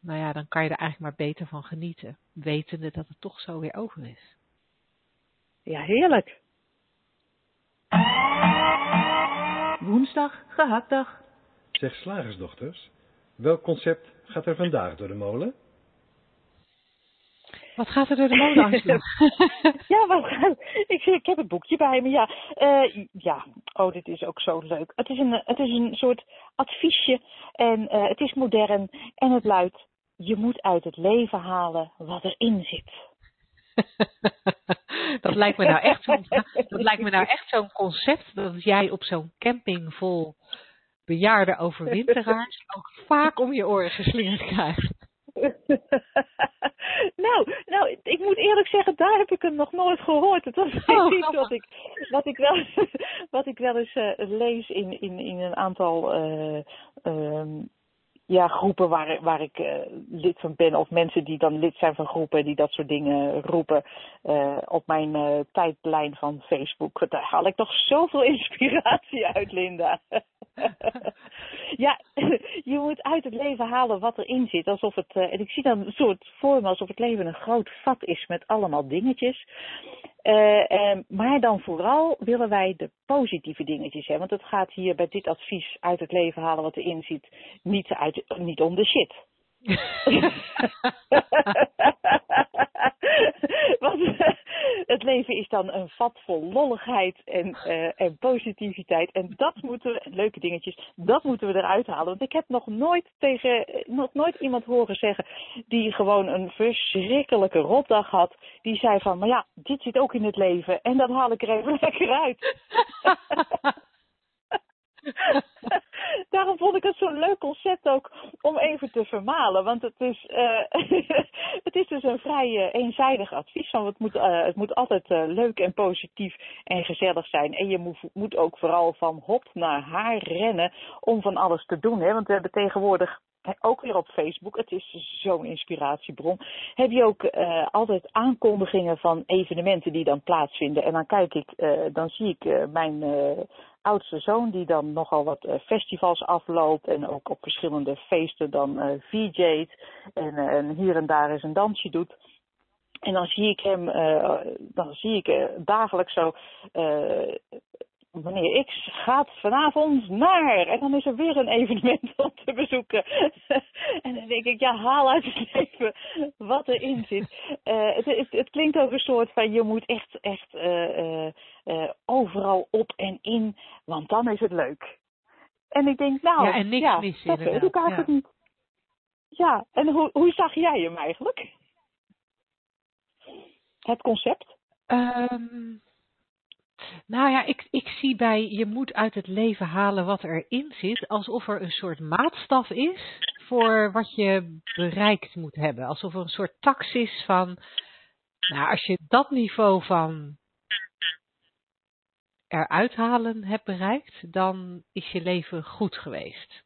nou ja, dan kan je er eigenlijk maar beter van genieten. Wetende dat het toch zo weer over is. Ja, heerlijk. Woensdag, gehaktdag. Zeg slagersdochters, welk concept gaat er vandaag door de molen? Wat gaat er door de Angela? ja, wat gaat, ik, ik heb het boekje bij me. Ja, uh, ja, oh, dit is ook zo leuk. Het is een, het is een soort adviesje en uh, het is modern en het luidt: je moet uit het leven halen wat erin zit. dat lijkt me nou echt zo'n, dat lijkt me nou echt zo'n concept dat jij op zo'n camping vol bejaarde overwinteraars ook vaak om je oren geslingerd krijgt. nou, nou, ik moet eerlijk zeggen, daar heb ik hem nog nooit gehoord. Het was oh, iets wat ik, wat ik wel, wat ik wel eens uh, lees in, in, in een aantal uh, uh, ja, groepen waar, waar ik uh, lid van ben. Of mensen die dan lid zijn van groepen die dat soort dingen roepen. Uh, op mijn uh, tijdlijn van Facebook. Daar haal ik toch zoveel inspiratie uit, Linda. ja, je moet uit het leven halen wat erin zit. Alsof het, en ik zie dan een soort voor me alsof het leven een groot vat is met allemaal dingetjes. Uh, maar dan vooral willen wij de positieve dingetjes hebben. Want het gaat hier bij dit advies uit het leven halen wat erin zit, niet, uit, niet om de shit. Want het leven is dan een vat vol lolligheid en, uh, en positiviteit. En dat moeten we, leuke dingetjes, dat moeten we eruit halen. Want ik heb nog nooit tegen, nog nooit iemand horen zeggen die gewoon een verschrikkelijke rotdag had. Die zei van, maar ja, dit zit ook in het leven en dat haal ik er even lekker uit. Daarom vond ik het zo'n leuk concept ook om even te vermalen. Want het is, uh, het is dus een vrij uh, eenzijdig advies. Van het, moet, uh, het moet altijd leuk en positief en gezellig zijn. En je moet, moet ook vooral van hop naar haar rennen om van alles te doen. Hè? Want we hebben tegenwoordig ook weer op Facebook, het is zo'n inspiratiebron, heb je ook altijd aankondigingen van evenementen die dan plaatsvinden. En dan kijk ik, dan zie ik mijn oudste zoon die dan nogal wat festivals afloopt en ook op verschillende feesten dan VJ't en, en hier en daar eens een dansje doet. En dan zie ik hem, dan zie ik dagelijks zo meneer X gaat vanavond naar. En dan is er weer een evenement om te bezoeken. en dan denk ik, ja, haal uit het leven wat erin zit. Het, het, klinkt ook een soort van, je moet echt, echt overal op en in, want dan is het leuk. En ik denk, nou, ja, en niks ja, mis dat weet ik eigenlijk ja. niet. Ja, en hoe, hoe zag jij hem eigenlijk? Het concept? Um, nou ja, ik, ik zie bij je moet uit het leven halen wat erin zit, alsof er een soort maatstaf is voor wat je bereikt moet hebben. Alsof er een soort tax is van, nou als je dat niveau van eruit halen hebt bereikt, dan is je leven goed geweest.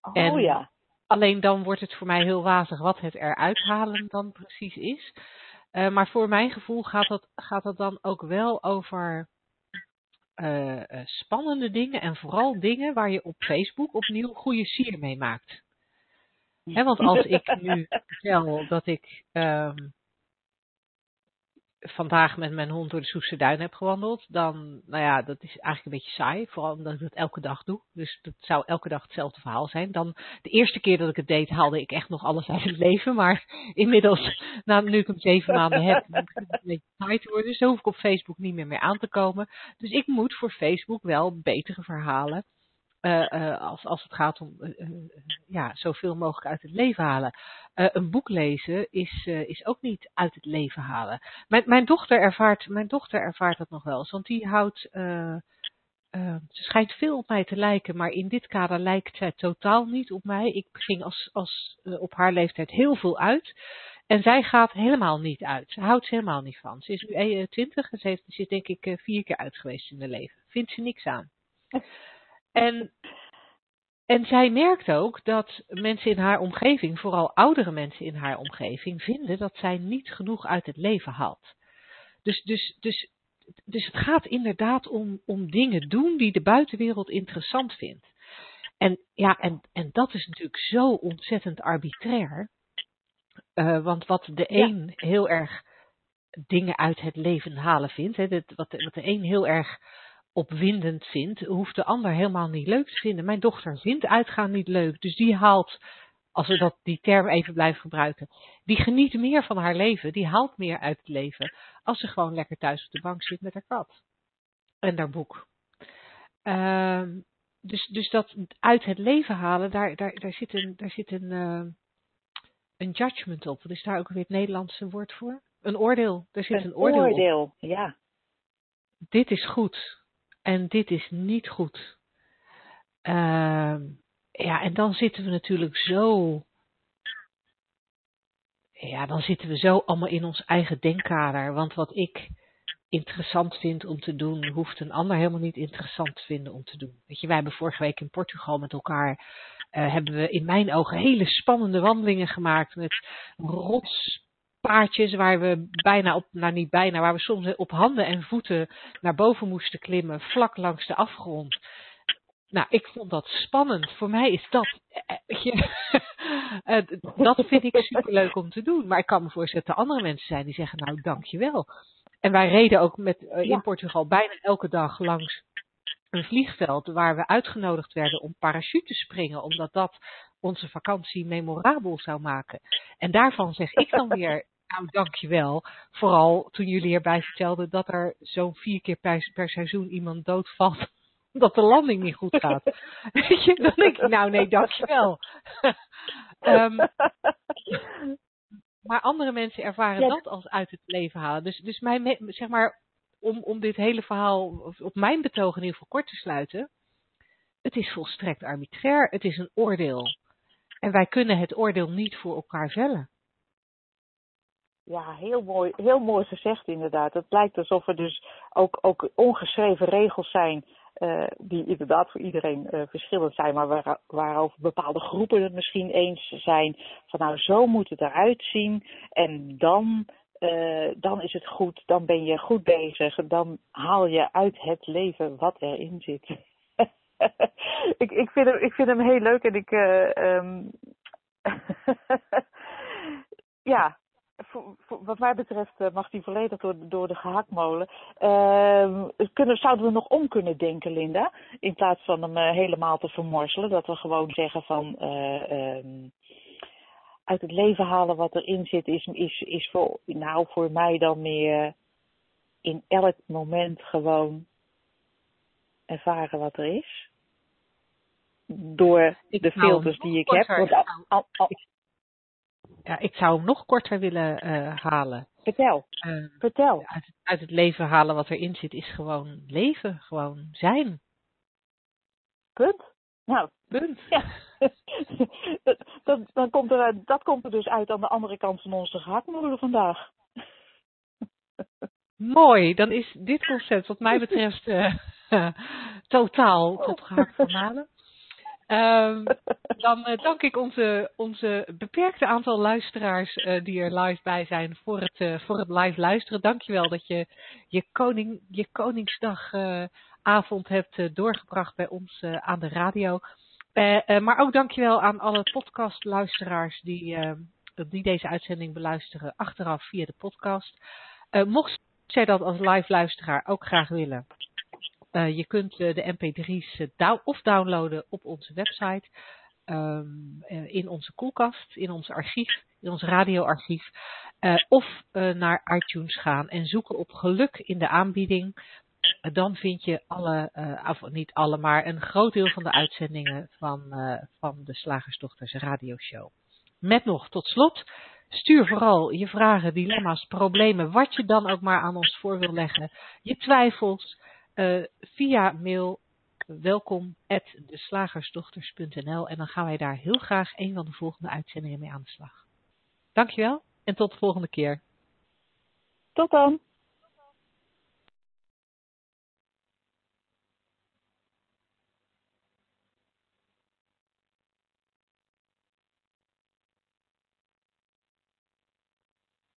Oh en ja. Alleen dan wordt het voor mij heel wazig wat het eruit halen dan precies is. Uh, maar voor mijn gevoel gaat dat, gaat dat dan ook wel over uh, uh, spannende dingen en vooral dingen waar je op Facebook opnieuw goede sier mee maakt. He, want als ik nu vertel dat ik um, vandaag met mijn hond door de Soester Duin heb gewandeld, dan, nou ja, dat is eigenlijk een beetje saai. Vooral omdat ik dat elke dag doe. Dus dat zou elke dag hetzelfde verhaal zijn. Dan, de eerste keer dat ik het deed, haalde ik echt nog alles uit het leven. Maar inmiddels, nou, nu ik hem zeven maanden heb, begint het een beetje saai te worden. Dus hoef ik op Facebook niet meer mee aan te komen. Dus ik moet voor Facebook wel betere verhalen als, als het gaat om uh, ja, zoveel mogelijk uit het leven halen. een boek lezen is, is ook niet uit het leven halen. Mijn, mijn, dochter ervaart, mijn dochter ervaart dat nog wel eens, want die houdt. ze schijnt veel op mij te lijken, maar in dit kader lijkt zij totaal niet op mij. Ik ging als, als, op haar leeftijd heel veel uit. En zij gaat helemaal niet uit. Ze houdt ze helemaal niet van. Ze is nu 20 en ze, heeft, is denk ik vier keer uit geweest in haar leven. Vindt ze niks aan. En, en zij merkt ook dat mensen in haar omgeving, vooral oudere mensen in haar omgeving, vinden dat zij niet genoeg uit het leven haalt. Dus, dus, dus, dus het gaat inderdaad om, om dingen doen die de buitenwereld interessant vindt. En, ja, en, en dat is natuurlijk zo ontzettend arbitrair. Uh, want wat de een heel erg dingen uit het leven halen vindt, hè, wat, wat de een heel erg opwindend vindt, hoeft de ander helemaal niet leuk te vinden. Mijn dochter vindt uitgaan niet leuk, dus die haalt, als we dat, die term even blijven gebruiken, die geniet meer van haar leven, die haalt meer uit het leven, als ze gewoon lekker thuis op de bank zit met haar kat en haar boek. Uh, dus, dus dat uit het leven halen, daar, daar, daar zit, een, daar zit een, uh, een judgment op. Wat is daar ook weer het Nederlandse woord voor? Een oordeel. Er zit een, een oordeel, oordeel op. ja. Dit is goed. En dit is niet goed. Uh, ja, en dan zitten we natuurlijk zo. Ja, dan zitten we zo allemaal in ons eigen denkkader. Want wat ik interessant vind om te doen, hoeft een ander helemaal niet interessant te vinden om te doen. Weet je, wij hebben vorige week in Portugal met elkaar, uh, hebben we in mijn ogen hele spannende wandelingen gemaakt met rots paardjes waar we bijna op, nou niet bijna, waar we soms op handen en voeten naar boven moesten klimmen, vlak langs de afgrond. Nou, ik vond dat spannend. Voor mij is dat, eh, eh, dat vind ik superleuk om te doen. Maar ik kan me voorstellen dat er andere mensen zijn die zeggen, nou dankjewel. En wij reden ook met, in Portugal bijna elke dag langs een vliegveld waar we uitgenodigd werden om parachute te springen, omdat dat onze vakantie memorabel zou maken. En daarvan zeg ik dan weer, nou dankjewel. Vooral toen jullie erbij vertelden dat er zo'n vier keer per, per seizoen iemand doodvalt omdat de landing niet goed gaat. Weet je, dan denk ik, nou nee, dankjewel. um, maar andere mensen ervaren dat als uit het leven halen. Dus, dus mijn, zeg maar, om, om dit hele verhaal op mijn betoog in ieder geval kort te sluiten. Het is volstrekt arbitrair. Het is een oordeel. En wij kunnen het oordeel niet voor elkaar vellen. Ja, heel mooi, heel mooi gezegd inderdaad. Het lijkt alsof er dus ook, ook ongeschreven regels zijn uh, die inderdaad voor iedereen uh, verschillend zijn, maar waar, waarover bepaalde groepen het misschien eens zijn van nou zo moet het eruit zien en dan, uh, dan is het goed, dan ben je goed bezig, dan haal je uit het leven wat erin zit. ik, ik, vind hem, ik vind hem heel leuk en ik. Uh, um, ja, wat mij betreft uh, mag die volledig door, door de gehaktmolen. Uh, kunnen, zouden we nog om kunnen denken, Linda? In plaats van hem uh, helemaal te vermorzelen. Dat we gewoon zeggen van. Um, uit het leven halen wat erin zit, is, is, is nou, voor mij dan meer in elk moment gewoon ervaren wat er is door ik de filters die ik heb. Want al, al, al, ja, ik zou hem nog korter willen uh, halen. Vertel. Uh, Vertel. Uit, uit, het leven halen wat erin zit is gewoon leven, gewoon zijn. Punt. Nou, punt. Ja. dat, dan komt er, dat komt er dus uit aan de andere kant van onze gehaktmolen vandaag. Mooi, dan is dit concept wat mij betreft uh, totaal tot gehakt vermalen. Um, dan uh, dank ik onze, onze beperkte aantal luisteraars uh, die er live bij zijn voor het, uh, voor het live luisteren. Dankjewel dat je je, koning, je Koningsdagavond hebt doorgebracht bij ons aan de radio. maar ook dankjewel aan alle podcastluisteraars die, die deze uitzending beluisteren achteraf via de podcast. Mocht jij dat als live luisteraar ook graag willen, uh, je kunt de mp3's down of downloaden op onze website, um, in onze koelkast, in ons archief, in ons radioarchief, of naar iTunes gaan en zoeken op geluk in de aanbieding dan vind je alle, niet alle, maar een groot deel van de uitzendingen van, van de Slagersdochters radioshow. Met nog tot slot, stuur vooral je vragen, dilemma's, problemen, wat je dan ook maar aan ons voor wil leggen, je twijfels, uh, via mail welkom deslagersdochters.nl en dan gaan wij daar heel graag een van de volgende uitzendingen mee aan de slag. Dankjewel en tot de volgende keer. Tot dan.